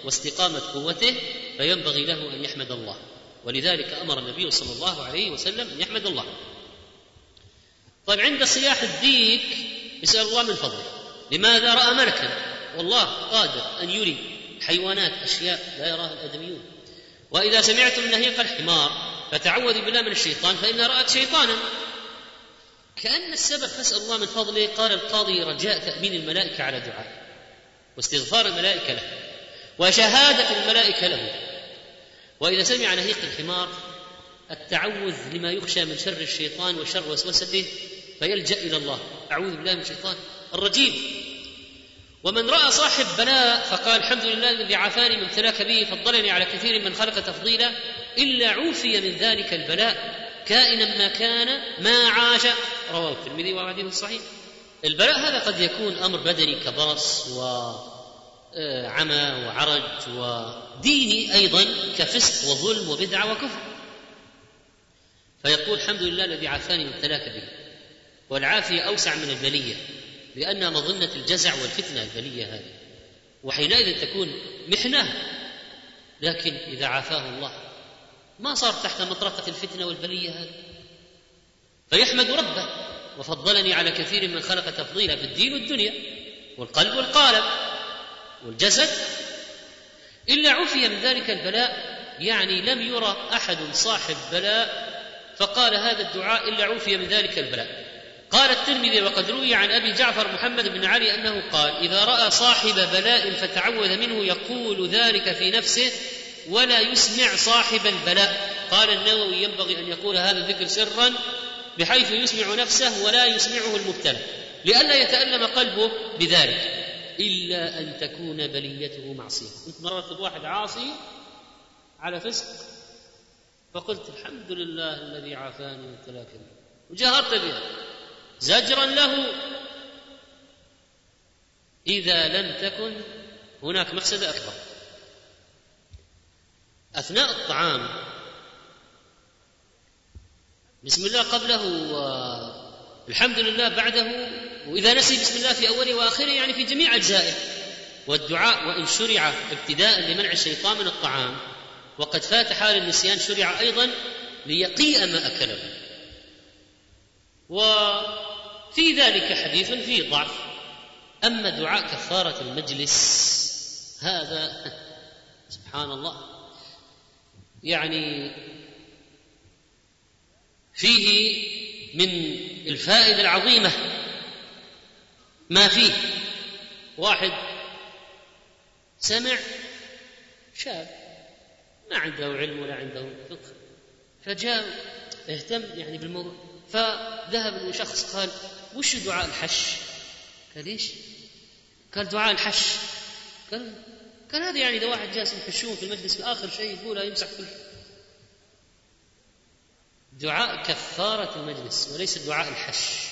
واستقامة قوته فينبغي له أن يحمد الله. ولذلك أمر النبي صلى الله عليه وسلم أن يحمد الله. طيب عند صياح الديك يسأل الله من فضله. لماذا رأى ملكا والله قادر أن يري حيوانات أشياء لا يراها الأدميون. وإذا سمعتم نهيق الحمار فتعوذوا بالله من الشيطان فانها رأت شيطانا. كأن السبب فاسال الله من فضله قال القاضي رجاء تأمين الملائكة على دعاء واستغفار الملائكة له. وشهادة الملائكة له. وإذا سمع نهيق الحمار التعوذ لما يخشى من شر الشيطان وشر وسوسته فيلجأ إلى الله. أعوذ بالله من الشيطان الرجيم. ومن رأى صاحب بلاء فقال الحمد لله الذي عافاني من ابتلاك به فضلني على كثير من خلق تفضيلا إلا عوفي من ذلك البلاء كائنا ما كان ما عاش. رواه الترمذي وحديث صحيح البلاء هذا قد يكون أمر بدني كبرص وعمى وعرج وديني أيضا كفسق وظلم وبدعه وكفر. فيقول الحمد لله الذي عافاني من ابتلاك به والعافية أوسع من البلية لأنها مظنة الجزع والفتنة البلية هذه. وحينئذ تكون محنة لكن إذا عافاه الله ما صار تحت مطرقة الفتنة والبلية هذه. فيحمد ربه وفضلني على كثير من خلق تفضيلا في الدين والدنيا والقلب والقالب. والجسد إلا عفي من ذلك البلاء يعني لم يرى أحد صاحب بلاء فقال هذا الدعاء إلا عفي من ذلك البلاء. قال الترمذي وقد روي عن أبي جعفر محمد بن علي أنه قال إذا رأى صاحب بلاء فتعوذ منه يقول ذلك في نفسه ولا يسمع صاحب البلاء. قال النووي ينبغي أن يقول هذا الذكر سرا بحيث يسمع نفسه ولا يسمعه المبتلى لئلا يتألم قلبه بذلك. إلا أن تكون بليته معصية. كنت مررت بواحد عاصي على فسق فقلت الحمد لله الذي عافاني من تلاكم وجاهرت بها. زجرا له إذا لم تكن هناك مفسدة أكبر. أثناء الطعام بسم الله قبله والحمد لله بعده وإذا نسي بسم الله في أوله وآخره يعني في جميع أجزائه. والدعاء وإن شرع ابتداء لمنع الشيطان من الطعام. وقد فات حال النسيان شرع أيضا ليقيء ما أكله. وفي ذلك حديث فيه ضعف. أما دعاء كفارة المجلس هذا سبحان الله. يعني فيه من الفائدة العظيمة ما فيه. واحد سمع شاب ما عنده علم ولا عنده فقه فجاء اهتم يعني بالموضوع فذهب شخص قال وش دعاء الحش؟ قال إيش؟ قال دعاء الحش. قال قال هذا يعني إذا واحد جالس يحشون في المجلس في آخر شيء يقولها يمسح كل دعاء كفارة المجلس وليس دعاء الحش.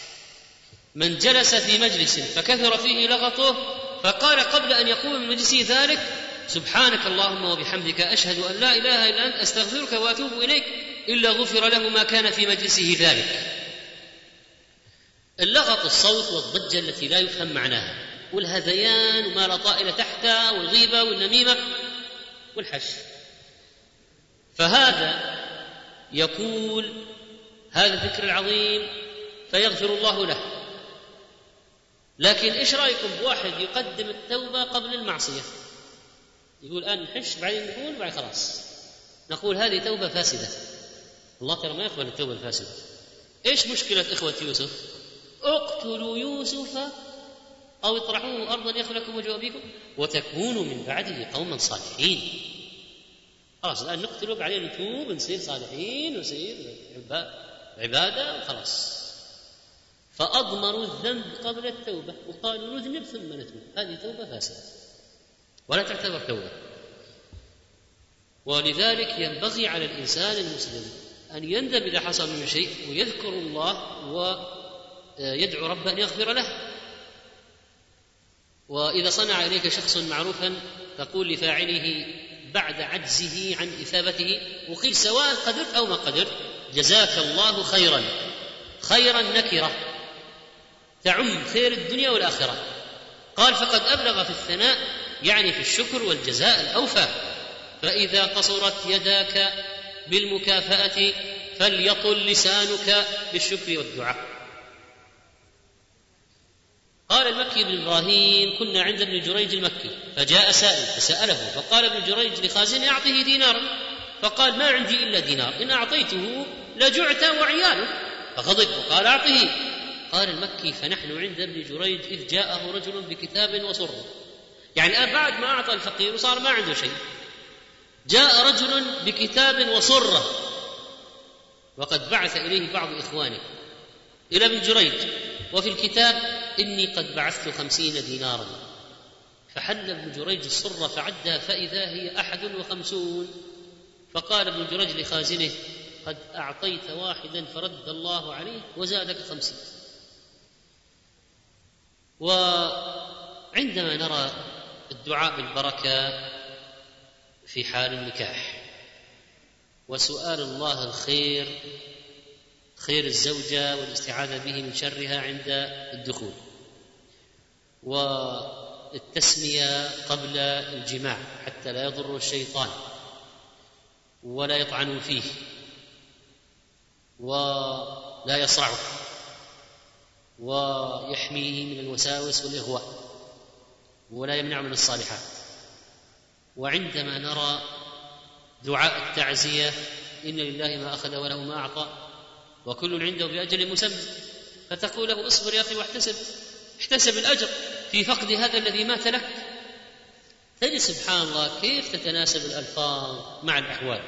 من جلس في مجلس فكثر فيه لغطه فقال قبل أن يقوم من مجلسه ذلك سبحانك اللهم وبحمدك أشهد أن لا إله إلا أنت أستغفرك وأتوب إليك إلا غفر له ما كان في مجلسه ذلك. اللغط الصوت والضجة التي لا يفهم معناها والهذيان وما لا طائل تحته والغيبة والنميمة والحش. فهذا يقول هذا الذكر العظيم فيغفر الله له. لكن إيش رأيكم بواحد يقدم التوبة قبل المعصية؟ يقول الآن نحش بعدين نقول بعد خلاص. نقول هذه توبة فاسدة. الله ترى ما يقبل التوبة الفاسدة. إيش مشكلة إخوة يوسف؟ اقتلوا يوسف أو اطرحوه أرضا يخل لكم وجه أبيكم وتكونوا من بعده قوما صالحين. خلاص الآن نقتله بعدين نتوب نصير صالحين ونصير عبادة وخلاص فأضمروا الذنب قبل التوبة وقالوا نذنب ثم نتوب هذه توبة فاسدة. ولا تعتبر توبة. ولذلك ينبغي على الإنسان المسلم أن يندم إذا حصل منه شيء ويذكر الله ويدعو ربه أن يغفر له. وإذا صنع إليك شخص معروفا تقول لفاعله بعد عجزه عن إثابته وقيل سواء قدرت أو ما قدرت جزاك الله خيرا. خيرا نكرة تعم خير الدنيا والآخرة. قال فقد أبلغ في الثناء يعني في الشكر والجزاء الأوفى. فإذا قصرت يداك بالمكافأة فليطل لسانك بالشكر والدعاء. قال المكي بن إبراهيم كنا عند ابن جريج المكي. فجاء سائل فسأله فقال ابن جريج لخازن أعطه دينارا فقال ما عندي إلا دينار إن أعطيته لجعت وعياله. فغضب وقال أعطه. قال المكي فنحن عند ابن جريج إذ جاءه رجل بكتاب وسره يعني الان بعد ما أعطى الفقير وصار ما عنده شيء. جاء رجل بكتاب وسره وقد بعث إليه بعض اخوانه إلى ابن جريج. وفي الكتاب إني قد بعثت خمسين دينارا. فحل ابن جريج الصرة فعدها فإذا هي أحد وخمسون. فقال ابن جريج لخازنه قد أعطيت واحدا فرد الله عليه وزادك خمسين. وعندما نرى الدعاء بالبركة في حال النكاح وسؤال الله الخير خير الزوجة والاستعاذة به من شرها عند الدخول والتسمية قبل الجماع حتى لا يضر الشيطان ولا يطعن فيه ولا يصرعه. ويحميه من الوساوس والإغواء ولا يمنع من الصالحات. وعندما نرى دعاء التعزية إن لله ما أخذ وله ما أعطى وكل عنده بأجل مسمى فتقول له اصبر يا أخي واحتسب احتسب الأجر في فقد هذا الذي مات لك. تجد سبحان الله كيف تتناسب الألفاظ مع الأحوال.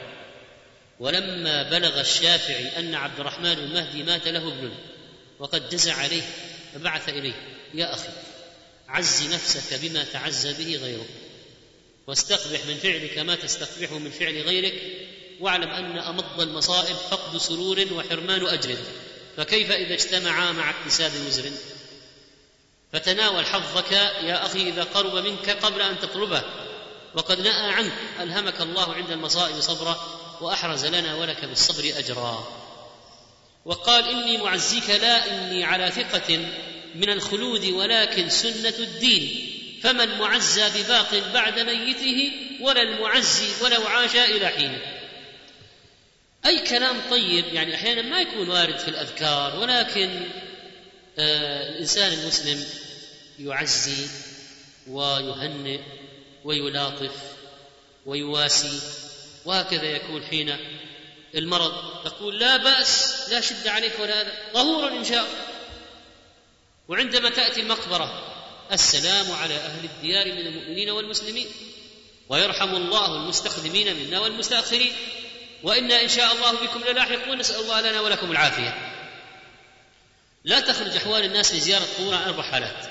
ولما بلغ الشافعي أن عبد الرحمن المهدي مات له ابن وقد جزع عليه فبعث إليه. يا أخي عز نفسك بما تعزى به غيرك واستقبح من فعلك ما تستقبحه من فعل غيرك واعلم أن أمض المصائب فقد سرور وحرمان أجر. فكيف إذا اجتمعا مع اكتساب وزر؟ فتناول حظك يا أخي إذا قرب منك قبل أن تطلبه. وقد نأى عنك ألهمك الله عند المصائب صبرا وأحرز لنا ولك بالصبر أجرا. وقال إني معزيك لا إني على ثقة من الخلود ولكن سنة الدين. فمن معزى بباق بعد ميته ولا المعزي ولو عاش إلى حين أي كلام طيب يعني أحيانا ما يكون وارد في الأذكار ولكن آه الإنسان المسلم يعزي ويهنئ ويلاطف ويواسي وهكذا يكون حين المرض. تقول لا بأس لا شد عليك ولا هذا. ظهورا إن شاء الله. وعندما تأتي المقبرة السلام على أهل الديار من المؤمنين والمسلمين. ويرحم الله المستخدمين منا والمستأخرين. وإنا إن شاء الله بكم للاحقون. نسأل الله لنا ولكم العافية. لا تخرج أحوال الناس لزيارة القبور عن أربع حالات.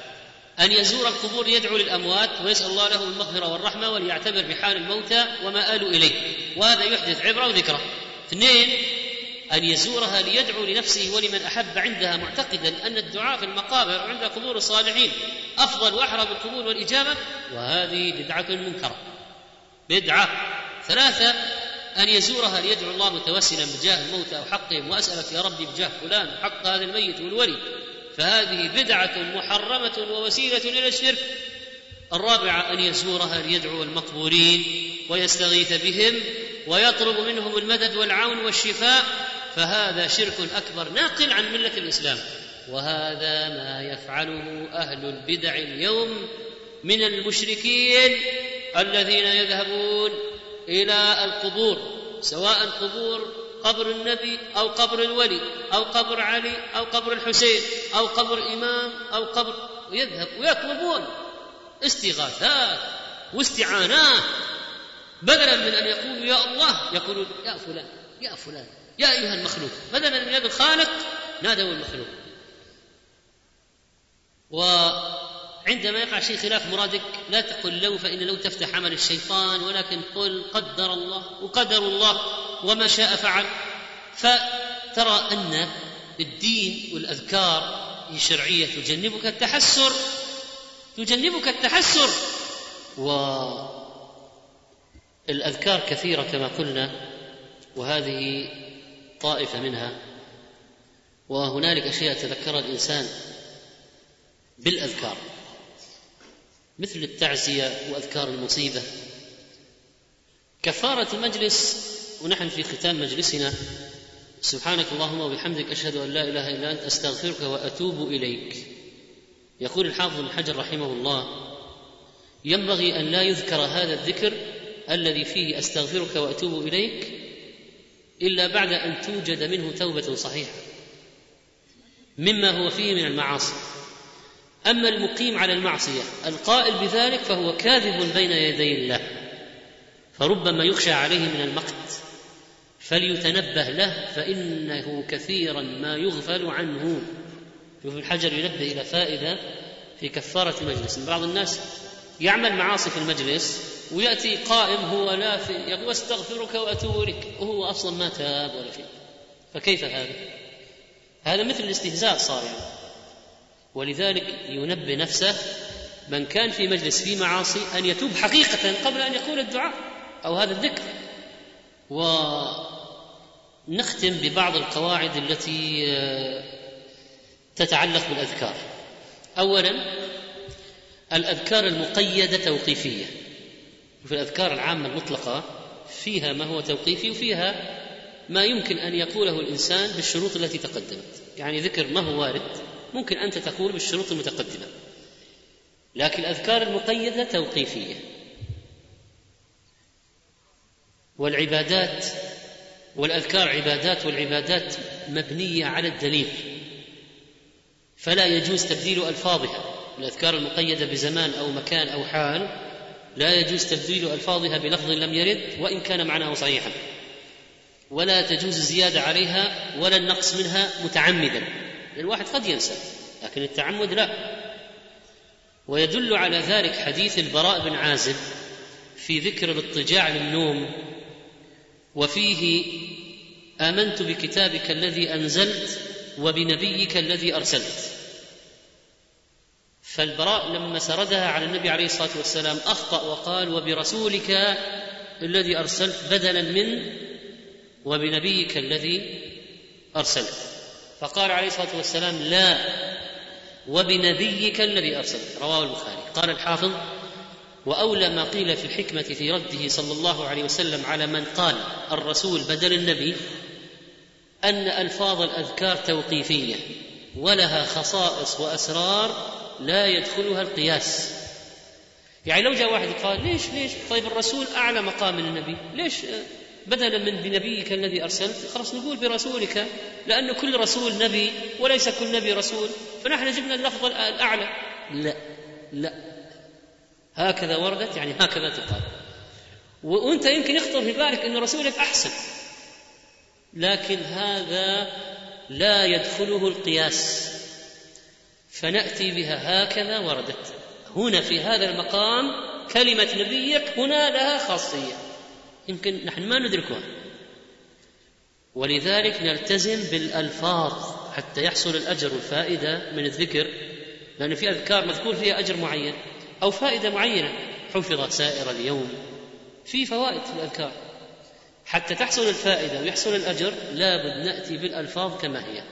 أن يزور القبور ليدعو للأموات ويسأل الله لهم المغفرة والرحمة وليعتبر بحال الموتى وما آلوا إليه. وهذا يحدث عبرة وذكرى. اثنين أن يزورها ليدعو لنفسه ولمن أحب عندها معتقدا أن الدعاء في المقابر عند قبور الصالحين أفضل وأحرى بالقبول والإجابة وهذه بدعة منكرة. بدعة. ثلاثة أن يزورها ليدعو الله متوسلا بجاه الموتى أو حقهم وأسألك يا ربي بجاه فلان حق هذا الميت والولي. فهذه بدعة محرمة ووسيلة إلى الشرك. الرابعة أن يزورها ليدعو المقبورين ويستغيث بهم ويطلب منهم المدد والعون والشفاء فهذا شرك أكبر ناقل عن ملة الإسلام. وهذا ما يفعله أهل البدع اليوم من المشركين الذين يذهبون إلى القبور سواء قبور قبر النبي أو قبر الولي أو قبر علي أو قبر الحسين أو قبر إمام أو قبر ويذهب ويطلبون استغاثات واستعانات بدلا من أن يقولوا يا الله يقولون يا فلان يا فلان يا أيها المخلوق. بدلا من يد الخالق نادوا المخلوق. وعندما يقع شيء خلاف مرادك لا تقل لو فإن لو تفتح عمل الشيطان ولكن قل قدر الله وقدر الله وما شاء فعل. فترى أن الدين والأذكار شرعية تجنبك التحسر تجنبك التحسر. والأذكار كثيرة كما قلنا وهذه طائفة منها وهنالك أشياء تذكرها الإنسان بالأذكار مثل التعزية وأذكار المصيبة. كفارة المجلس ونحن في ختام مجلسنا. سبحانك اللهم وبحمدك أشهد أن لا إله إلا أنت أستغفرك وأتوب إليك. يقول الحافظ ابن حجر رحمه الله ينبغي أن لا يذكر هذا الذكر الذي فيه أستغفرك وأتوب إليك إلا بعد أن توجد منه توبة صحيحة مما هو فيه من المعاصي. أما المقيم على المعصية القائل بذلك فهو كاذب بين يدي الله فربما يخشى عليه من المقت فليتنبه له فإنه كثيرا ما يغفل عنه. شوف الحجر ينبه إلى فائدة في كفارة المجلس. بعض الناس يعمل معاصي في المجلس ويأتي قائم هو لا في يقول أستغفرك وأتوب إليك وهو أصلا ما تاب ولا شيء. فكيف هذا؟ هذا مثل الاستهزاء صار يعني. ولذلك ينبه نفسه من كان في مجلس في معاصي أن يتوب حقيقة قبل أن يقول الدعاء أو هذا الذكر. ونختم ببعض القواعد التي آه، تتعلق بالأذكار. اولا الأذكار المقيدة توقيفية. في الأذكار العامة المطلقة فيها ما هو توقيفي وفيها ما يمكن أن يقوله الإنسان بالشروط التي تقدمت. يعني ذكر ما هو وارد ممكن أنت تقول بالشروط المتقدمة. لكن الأذكار المقيدة توقيفية. والعبادات والأذكار عبادات والعبادات مبنية على الدليل. فلا يجوز تبديل ألفاظها. الأذكار المقيدة بزمان أو مكان أو حال لا يجوز تبديل ألفاظها بلفظ لم يرد وإن كان معناه صحيحا. ولا تجوز الزيادة عليها ولا النقص منها متعمدا. الواحد قد ينسى لكن التعمد لا. ويدل على ذلك حديث البراء بن عازب في ذكر الاضطجاع للنوم وفيه آمنت بكتابك الذي أنزلت وبنبيك الذي أرسلت. فالبراء لما سردها على النبي عليه الصلاة والسلام أخطأ وقال وبرسولك الذي أرسلت بدلا من وبنبيك الذي أرسلت. فقال عليه الصلاة والسلام لا وبنبيك الذي أرسلت. رواه البخاري. قال الحافظ وأولى ما قيل في الحكمة في رده صلى الله عليه وسلم على من قال الرسول بدل النبي أن ألفاظ الأذكار توقيفية ولها خصائص وأسرار لا يدخلها القياس. يعني لو جاء واحد قال ليش ليش؟ طيب الرسول أعلى مقام النبي. ليش؟ بدلا من بنبيك الذي أرسلت خلاص نقول برسولك لأن كل رسول نبي وليس كل نبي رسول. فنحن جبنا اللفظ الأعلى. لا لا. هكذا وردت يعني هكذا تقال. وأنت يمكن يخطر في بالك أن رسولك أحسن. لكن هذا لا يدخله القياس. فنأتي بها هكذا وردت. هنا في هذا المقام كلمة نبيك هنا لها خاصية. يمكن نحن ما ندركها. ولذلك نلتزم بالألفاظ حتى يحصل الأجر والفائدة من الذكر لأن في أذكار مذكور فيها أجر معين أو فائدة معينة. حفظت سائر اليوم. في فوائد في الأذكار. حتى تحصل الفائدة ويحصل الأجر لابد نأتي بالألفاظ كما هي.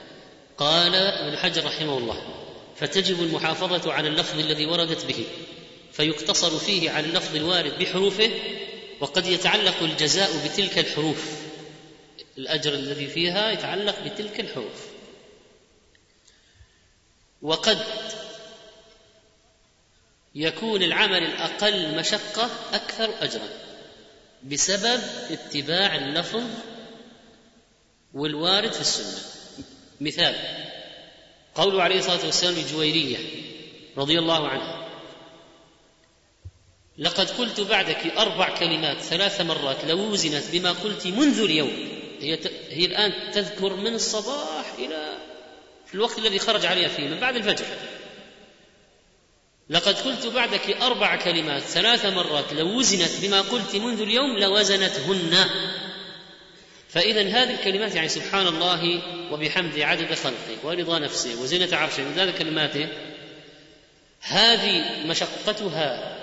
قال ابن حجر رحمه الله فتجب المحافظة على اللفظ الذي وردت به فيقتصر فيه على اللفظ الوارد بحروفه وقد يتعلق الجزاء بتلك الحروف. الأجر الذي فيها يتعلق بتلك الحروف. وقد يكون العمل الأقل مشقة أكثر أجرا بسبب اتباع اللفظ والوارد في السنة. مثال قوله عليه الصلاة والسلام لجويرية رضي الله عنها لقد قلت بعدك أربع كلمات ثلاث مرات لو وزنت بما قلت منذ اليوم. هي هي الآن تذكر من الصباح إلى الوقت الذي خرج عليها فيه من بعد الفجر. لقد قلت بعدك أربع كلمات ثلاث مرات لو وزنت بما قلت منذ اليوم لوزنتهن. فإذا هذه الكلمات يعني سبحان الله وبحمده عدد خلقه ورضا نفسه وزنة عرشه من ذلك كلماته هذه مشقتها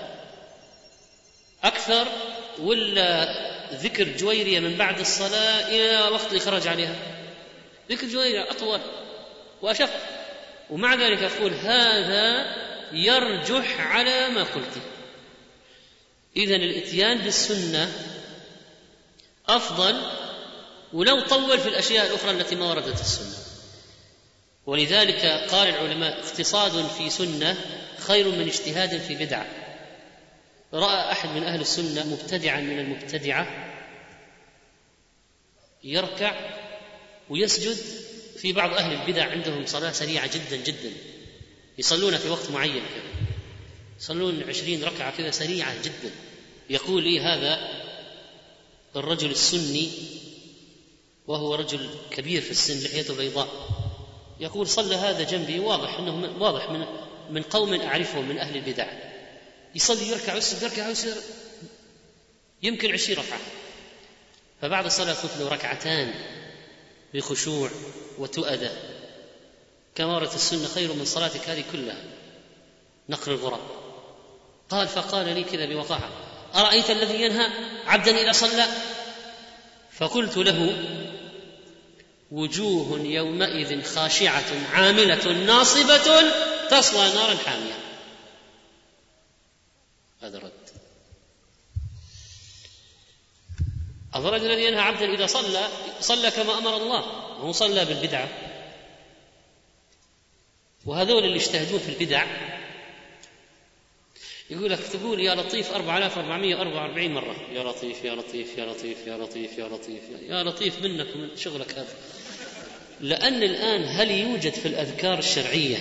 أكثر ولا ذكر جويرية من بعد الصلاة إلى وقت خرج عليها؟ ذكر جويرية أطول وأشق. ومع ذلك أقول هذا يرجح على ما قلت. إذا الإتيان بالسنة أفضل ولو طول في الأشياء الأخرى التي ما وردت السنة. ولذلك قال العلماء اقتصاد في سنة خير من اجتهاد في بدعة. رأى أحد من أهل السنة مبتدعا من المبتدعة يركع ويسجد في بعض أهل البدع عندهم صلاة سريعة جدا جدا. يصلون في وقت معين كذا. يصلون عشرين ركعة كذا سريعة جدا. يقول لي هذا؟ الرجل السني وهو رجل كبير في السن لحيته بيضاء. يقول صلى هذا جنبي واضح إنه واضح من من قوم أعرفهم من أهل البدع. يصلي يركع ويسجد يركع ويسجد. يمكن عشرين ركعة. فبعد الصلاة قلت له ركعتان بخشوع وتؤدة كما وردت السنة خير من صلاتك هذه كلها. نقر الغراب. قال فقال لي كذا بوقاحة أرأيت الذي ينهى عبدا إذا صلى؟ فقلت له وجوه يومئذ خاشعة عاملة ناصبة تصلى نارا حامية. هذا رد. الرجل الذي ينهى عبدا إذا صلى صلى كما أمر الله. وهو صلى بالبدعة وهذول اللي يجتهدون في البدع يقول لك تقول يا لطيف 4444 مرة يا لطيف يا لطيف يا لطيف يا لطيف يا لطيف يا لطيف منك ومن شغلك هذا. لأن الآن هل يوجد في الأذكار الشرعية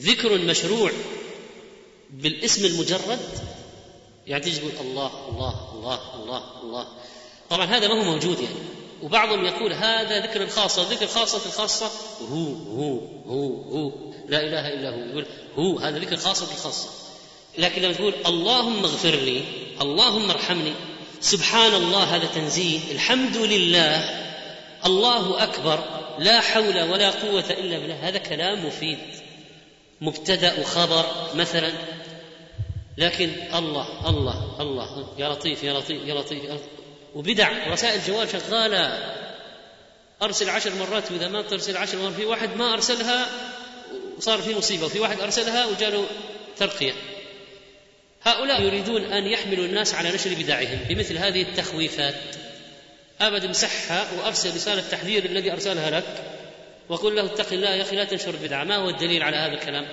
ذكر مشروع بالاسم المجرد؟ يعني تجي تقول الله الله الله الله الله. طبعا هذا ما هو موجود يعني. وبعضهم يقول هذا ذكر الخاصة ذكر خاصة الخاصة هو هو هو هو. لا إله إلا هو. يقول هو هذا ذكر خاصة الخاصة لكن لما تقول اللهم اغفر لي اللهم ارحمني سبحان الله هذا تنزيه الحمد لله الله أكبر لا حول ولا قوة إلا بالله. هذا كلام مفيد. مبتدأ وخبر مثلا. لكن الله الله الله. يا لطيف يا لطيف يا لطيف, يا لطيف. وبدع. رسائل جوال شغالة. أرسل عشر مرات وإذا ما ترسل عشر مرات في واحد ما أرسلها وصار في مصيبة. وفي واحد أرسلها وجاله ترقية. هؤلاء يريدون أن يحملوا الناس على نشر بدعهم. بمثل هذه التخويفات. أبد امسحها وأرسل رسالة تحذير الذي أرسلها لك وقل له اتق الله يا أخي لا تنشر البدعه ما هو الدليل على هذا الكلام؟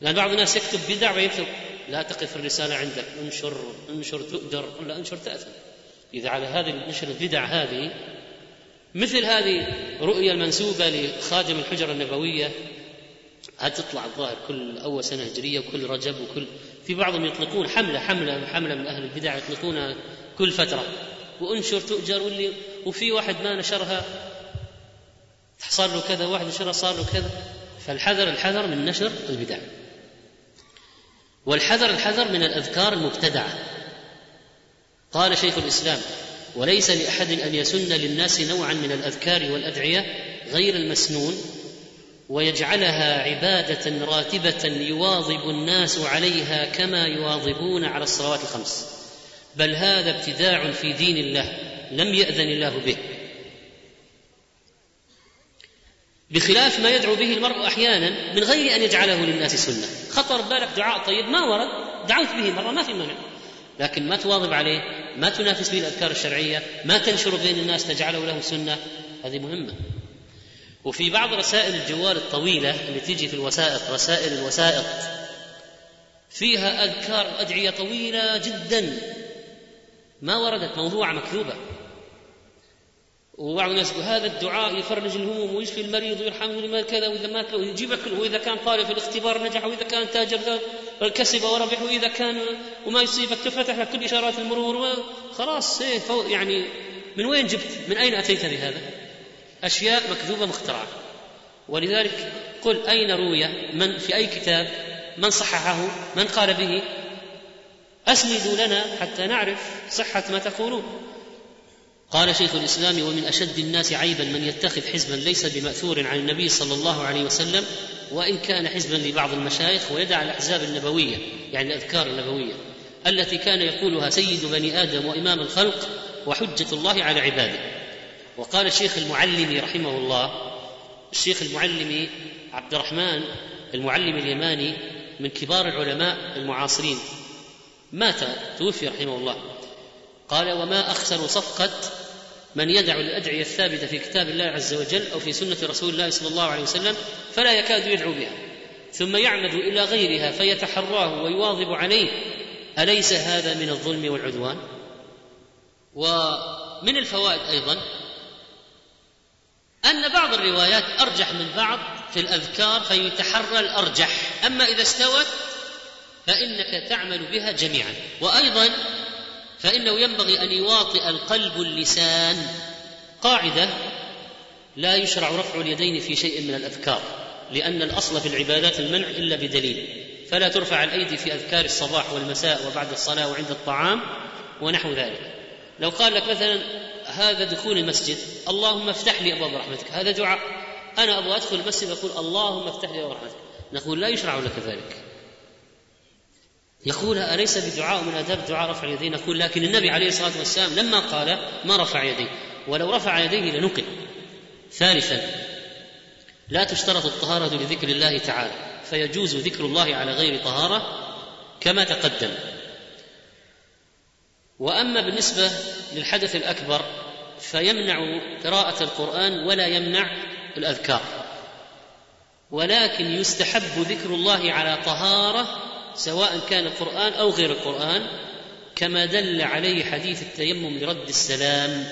لأن بعض الناس يكتب بدع ويكتب لا تقف الرسالة عندك انشر انشر تؤجر ولا انشر تأثم. إذا على هذه نشر البدع هذه مثل هذه رؤيا المنسوبه لخادم الحجرة النبوية هتطلع الظاهر كل أول سنة هجرية وكل رجب وكل في بعضهم يطلقون حملة حملة حملة من أهل البدع يطلقونها كل فترة. وانشر تؤجر واللي وفي واحد ما نشرها صار له كذا واحد نشرها صار له كذا. فالحذر الحذر من نشر البدع. والحذر الحذر من الأذكار المبتدعة. قال شيخ الإسلام وليس لأحد أن يسن للناس نوعا من الأذكار والأدعية غير المسنون ويجعلها عبادة راتبة يواظب الناس عليها كما يواظبون على الصلوات الخمس. بل هذا ابتداع في دين الله لم يأذن الله به. بخلاف ما يدعو به المرء أحيانا من غير أن يجعله للناس سنة. خطر بالك دعاء طيب؟ ما ورد. دعوت به مرة ما في مانع. لكن ما تواظب عليه ما تنافس به الأذكار الشرعية ما تنشر بين الناس تجعله له سنة. هذه مهمة. وفي بعض رسائل الجوال الطويلة اللي تيجي في الوسائط رسائل الوسائط فيها أذكار أدعية طويلة جدا. ما وردت موضوعة مكذوبة. وبعض الناس يقول هذا الدعاء يفرج الهموم ويشفي المريض ويرحمه لما كذا وإذا مات ويجيب لك وإذا كان طالب في الاختبار نجح وإذا كان تاجر كسب وربح وإذا كان وما يصيبك تفتح لك كل إشارات المرور خلاص إيه يعني من وين جبت؟ من أين أتيت بهذا؟ أشياء مكذوبة مخترعة. ولذلك قل أين روي؟ من في أي كتاب؟ من صححه؟ من قال به؟ أسندوا لنا حتى نعرف صحة ما تقولون. قال شيخ الإسلام ومن أشد الناس عيبا من يتخذ حزبا ليس بمأثور عن النبي صلى الله عليه وسلم وإن كان حزبا لبعض المشايخ ويدع الأحزاب النبوية يعني الأذكار النبوية التي كان يقولها سيد بني آدم وإمام الخلق وحجة الله على عباده. وقال الشيخ المعلمي رحمه الله الشيخ المعلمي عبد الرحمن المعلم اليماني من كبار العلماء المعاصرين. مات توفي رحمه الله. قال وما أخسر صفقة من يدع الأدعية الثابتة في كتاب الله عز وجل أو في سنة رسول الله صلى الله عليه وسلم فلا يكاد يدعو بها ثم يعمد إلى غيرها فيتحراه ويواظب عليه. أليس هذا من الظلم والعدوان؟ ومن الفوائد أيضا أن بعض الروايات أرجح من بعض في الأذكار فيتحرى الأرجح أما إذا استوت فإنك تعمل بها جميعا. وأيضا فإنه ينبغي أن يواطئ القلب اللسان. قاعدة لا يشرع رفع اليدين في شيء من الأذكار لأن الأصل في العبادات المنع إلا بدليل. فلا ترفع الأيدي في أذكار الصباح والمساء وبعد الصلاة وعند الطعام ونحو ذلك. لو قال لك مثلا هذا دخول المسجد اللهم افتح لي أبواب رحمتك. هذا دعاء. أنا أبغى أدخل المسجد أقول اللهم افتح لي أبواب رحمتك. نقول لا يشرع لك ذلك. يقول أليس بدعاء من آداب دعاء رفع اليدين نقول لكن النبي عليه الصلاة والسلام لما قال ما رفع يديه؟ ولو رفع يديه لنقل. ثالثا لا تشترط الطهارة لذكر الله تعالى فيجوز ذكر الله على غير طهارة كما تقدم. وأما بالنسبة للحدث الأكبر فيمنع قراءة القرآن ولا يمنع الأذكار. ولكن يستحب ذكر الله على طهارة سواء كان القرآن أو غير القرآن كما دل عليه حديث التيمم لرد السلام.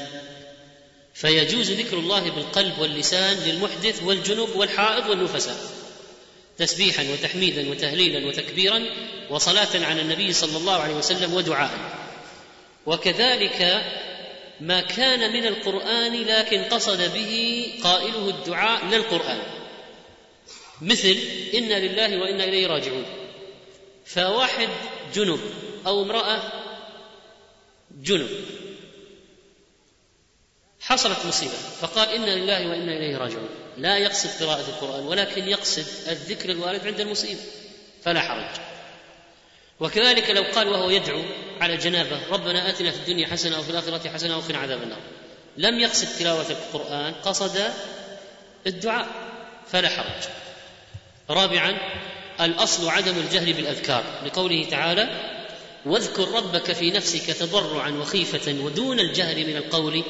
فيجوز ذكر الله بالقلب واللسان للمحدث والجنب والحائض والنفساء تسبيحا وتحميدا وتهليلا وتكبيرا وصلاة على النبي صلى الله عليه وسلم ودعاء. وكذلك ما كان من القرآن لكن قصد به قائله الدعاء للقرآن. مثل إنا لله وإنا إليه راجعون. فواحد جنب أو امرأة جنب. حصلت مصيبة فقال إنا لله وإنا إليه راجعون. لا يقصد قراءة القرآن ولكن يقصد الذكر الوارد عند المصيبه فلا حرج. وكذلك لو قال وهو يدعو على جنابة ربنا آتنا في الدنيا حسنة وفي الآخرة حسنة وقنا عذاب النار. لم يقصد تلاوة القرآن قصد الدعاء فلا حرج. رابعا الأصل عدم الجهل بالأذكار. لقوله تعالى واذكر ربك في نفسك تضرعا وخيفة ودون الجهل من القول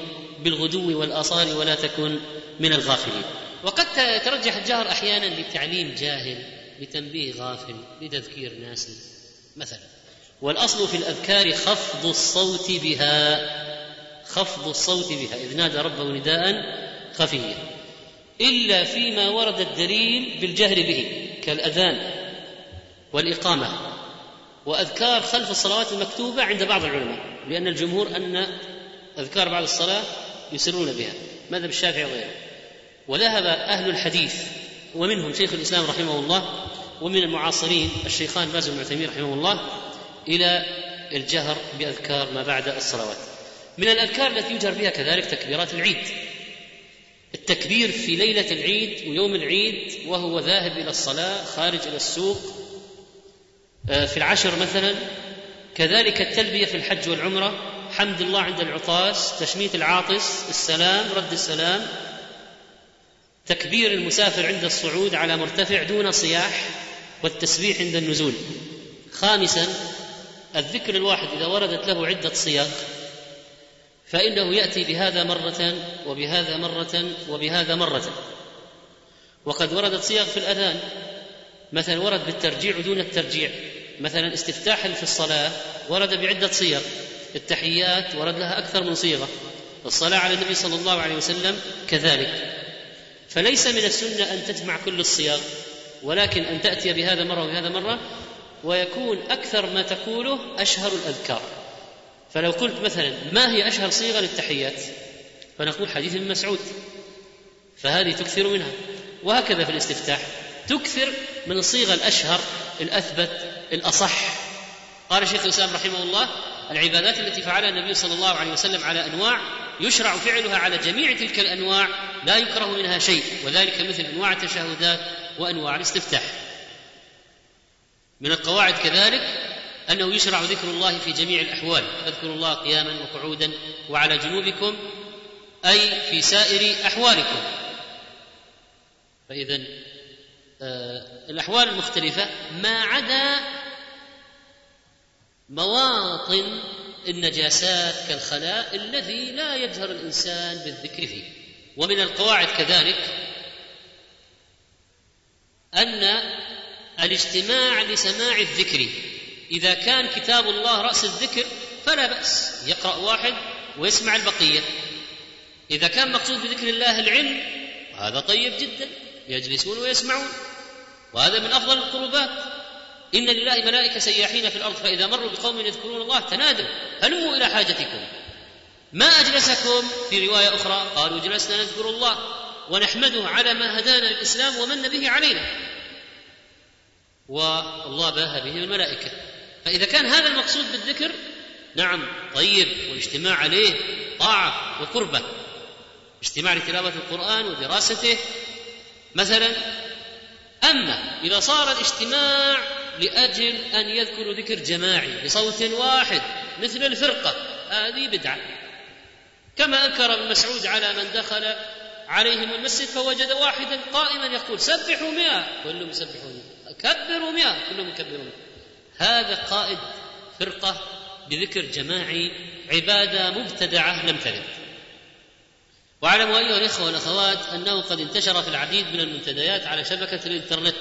بالغدو والآصال ولا تكن من الغافلين. وقد يترجح الجهر أحيانا لتعليم جاهل لتنبيه غافل لتذكير ناس مثلا. والأصل في الأذكار خفض الصوت بها خفض الصوت بها إذ نادى ربه نداء خفيا. إلا فيما ورد الدليل بالجهر به كالأذان. والإقامة وأذكار خلف الصلوات المكتوبة عند بعض العلماء لأن الجمهور أن أذكار بعد الصلاة يسرون بها ماذا بالشافعي وغيره. وذهب أهل الحديث ومنهم شيخ الإسلام رحمه الله ومن المعاصرين الشيخان باز بن عثيمين رحمه الله إلى الجهر بأذكار ما بعد الصلوات. من الأذكار التي يجهر بها كذلك تكبيرات العيد. التكبير في ليلة العيد ويوم العيد وهو ذاهب إلى الصلاة خارج إلى السوق في العشر مثلا كذلك التلبية في الحج والعمرة حمد الله عند العطاس تشميت العاطس السلام رد السلام تكبير المسافر عند الصعود على مرتفع دون صياح والتسبيح عند النزول. خامسا الذكر الواحد إذا وردت له عدة صيغ فإنه يأتي بهذا مرة وبهذا مرة وبهذا مرة. وقد وردت صيغ في الأذان مثلا ورد بالترجيع دون الترجيع. مثلا استفتاح في الصلاة ورد بعدة صيغ التحيات ورد لها أكثر من صيغة الصلاة على النبي صلى الله عليه وسلم كذلك. فليس من السنة أن تجمع كل الصيغ ولكن أن تأتي بهذا مرة وبهذا مرة ويكون أكثر ما تقوله أشهر الأذكار. فلو قلت مثلا ما هي أشهر صيغة للتحيات؟ فنقول حديث ابن مسعود. فهذه تكثر منها. وهكذا في الاستفتاح. تكثر من الصيغة الأشهر الأثبت الأصح. قال شيخ الإسلام رحمه الله العبادات التي فعلها النبي صلى الله عليه وسلم على أنواع يشرع فعلها على جميع تلك الأنواع لا يكره منها شيء وذلك مثل أنواع التشهدات وأنواع الاستفتاح. من القواعد كذلك أنه يشرع ذكر الله في جميع الأحوال. اذكروا الله قياما وقعودا وعلى جنوبكم أي في سائر أحوالكم. فإذا آه، الأحوال المختلفة ما عدا مواطن النجاسات كالخلاء الذي لا يجهر الإنسان بالذكر فيه. ومن القواعد كذلك أن الاجتماع لسماع الذكر إذا كان كتاب الله رأس الذكر فلا بأس يقرأ واحد ويسمع البقية. إذا كان مقصود بذكر الله العلم هذا طيب جدا يجلسون ويسمعون. وهذا من أفضل القربات. إن لله ملائكة سياحين في الأرض فإذا مروا بقوم يذكرون الله تنادوا هلموا إلى حاجتكم ما أجلسكم في رواية أخرى قالوا جلسنا نذكر الله ونحمده على ما هدانا الإسلام ومن به علينا والله باهى بهم الملائكة فإذا كان هذا المقصود بالذكر نعم طيب والاجتماع عليه طاعة وقربة. اجتماع لتلاوة القرآن ودراسته مثلا. أما إذا صار الاجتماع لأجل أن يذكروا ذكر جماعي بصوت واحد مثل الفرقة. هذه بدعة. كما أنكر ابن مسعود على من دخل عليهم المسجد فوجد واحدا قائما يقول سبحوا مئة. كلهم يسبحون. كبروا مئة. كلهم يكبرون. هذا قائد فرقة بذكر جماعي عبادة مبتدعة لم ترد. واعلموا أيها الإخوة والأخوات أنه قد انتشر في العديد من المنتديات على شبكة الإنترنت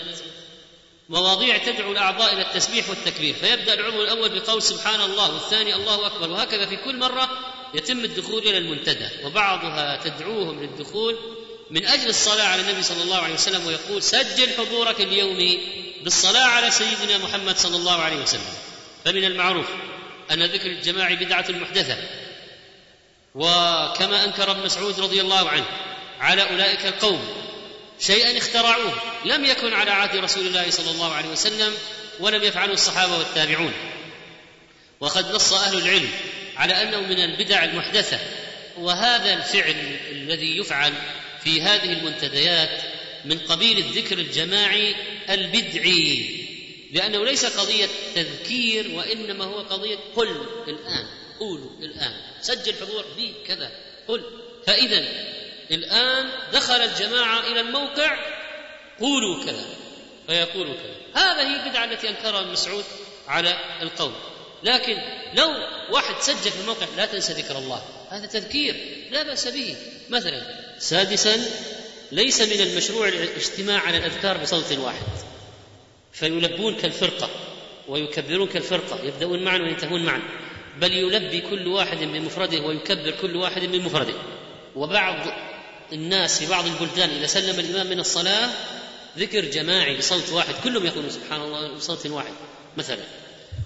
مواضيع تدعو الأعضاء إلى التسبيح والتكبير فيبدأ العضو الأول بقول سبحان الله والثاني الله أكبر وهكذا في كل مرة يتم الدخول إلى المنتدى وبعضها تدعوهم للدخول من أجل الصلاة على النبي صلى الله عليه وسلم ويقول سجل حضورك اليومي بالصلاة على سيدنا محمد صلى الله عليه وسلم. فمن المعروف أن ذكر الجماع بدعة محدثة وكما أنكر ابن مسعود رضي الله عنه على أولئك القوم شيئا اخترعوه. لم يكن على عهد رسول الله صلى الله عليه وسلم ولم يفعله الصحابة والتابعون. وقد نص أهل العلم على أنه من البدع المحدثة. وهذا الفعل الذي يفعل في هذه المنتديات من قبيل الذكر الجماعي البدعي لأنه ليس قضية تذكير وإنما هو قضية قل الآن قولوا الآن سجل حضور بي كذا قل. فاذا الآن دخل الجماعة إلى الموقع قولوا كذا فيقولوا كذا. هذا هي البدعة التي أنكرها ابن مسعود على القول لكن لو واحد سجل في الموقع لا تنسى ذكر الله هذا تذكير لا بأس به. مثلا سادسا ليس من المشروع الاجتماع على الأذكار بصوت واحد. فيلبون كالفرقة ويكبرون كالفرقة يبدأون معا وينتهون معا. بل يلبي كل واحد بمفرده ويكبر كل واحد بمفرده وبعض الناس في بعض البلدان إذا سلم الإمام من الصلاة ذكر جماعي بصوت واحد كلهم يقولون سبحان الله بصوت واحد مثلا.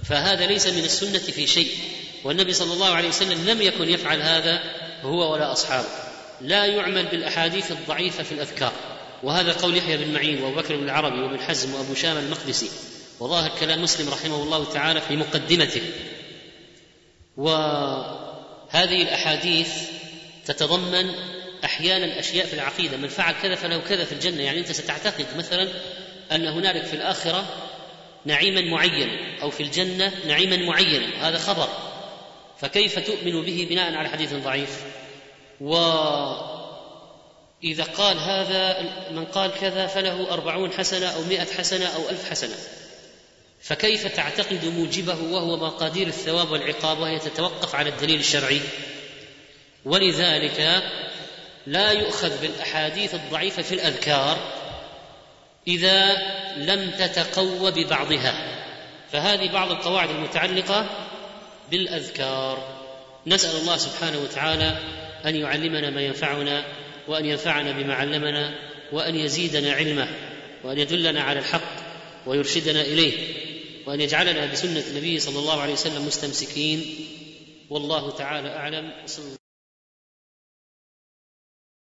فهذا ليس من السنة في شيء. والنبي صلى الله عليه وسلم لم يكن يفعل هذا هو ولا أصحابه. لا يعمل بالأحاديث الضعيفة في الأذكار. وهذا قول يحيى بن معين وأبو بكر بن العربي وابن حزم وأبو شام المقدسي. وظاهر كلام مسلم رحمه الله تعالى في مقدمته. وهذه الأحاديث تتضمن أحيانا أشياء في العقيدة من فعل كذا فله كذا في الجنة. يعني أنت ستعتقد مثلا أن هنالك في الآخرة نعيما معينا أو في الجنة نعيما معينا هذا خبر. فكيف تؤمن به بناء على حديث ضعيف؟ وإذا قال هذا من قال كذا فله أربعون حسنة أو مئة حسنة أو ألف حسنة. فكيف تعتقد موجبه وهو مقادير الثواب والعقاب وهي تتوقف على الدليل الشرعي؟ ولذلك لا يؤخذ بالأحاديث الضعيفة في الأذكار إذا لم تتقوى ببعضها. فهذه بعض القواعد المتعلقة بالأذكار. نسأل الله سبحانه وتعالى أن يعلمنا ما ينفعنا وأن ينفعنا بما علمنا وأن يزيدنا علما وأن يدلنا على الحق ويرشدنا إليه وأن يجعلنا بسنة النبي صلى الله عليه وسلم مستمسكين. والله تعالى أعلم.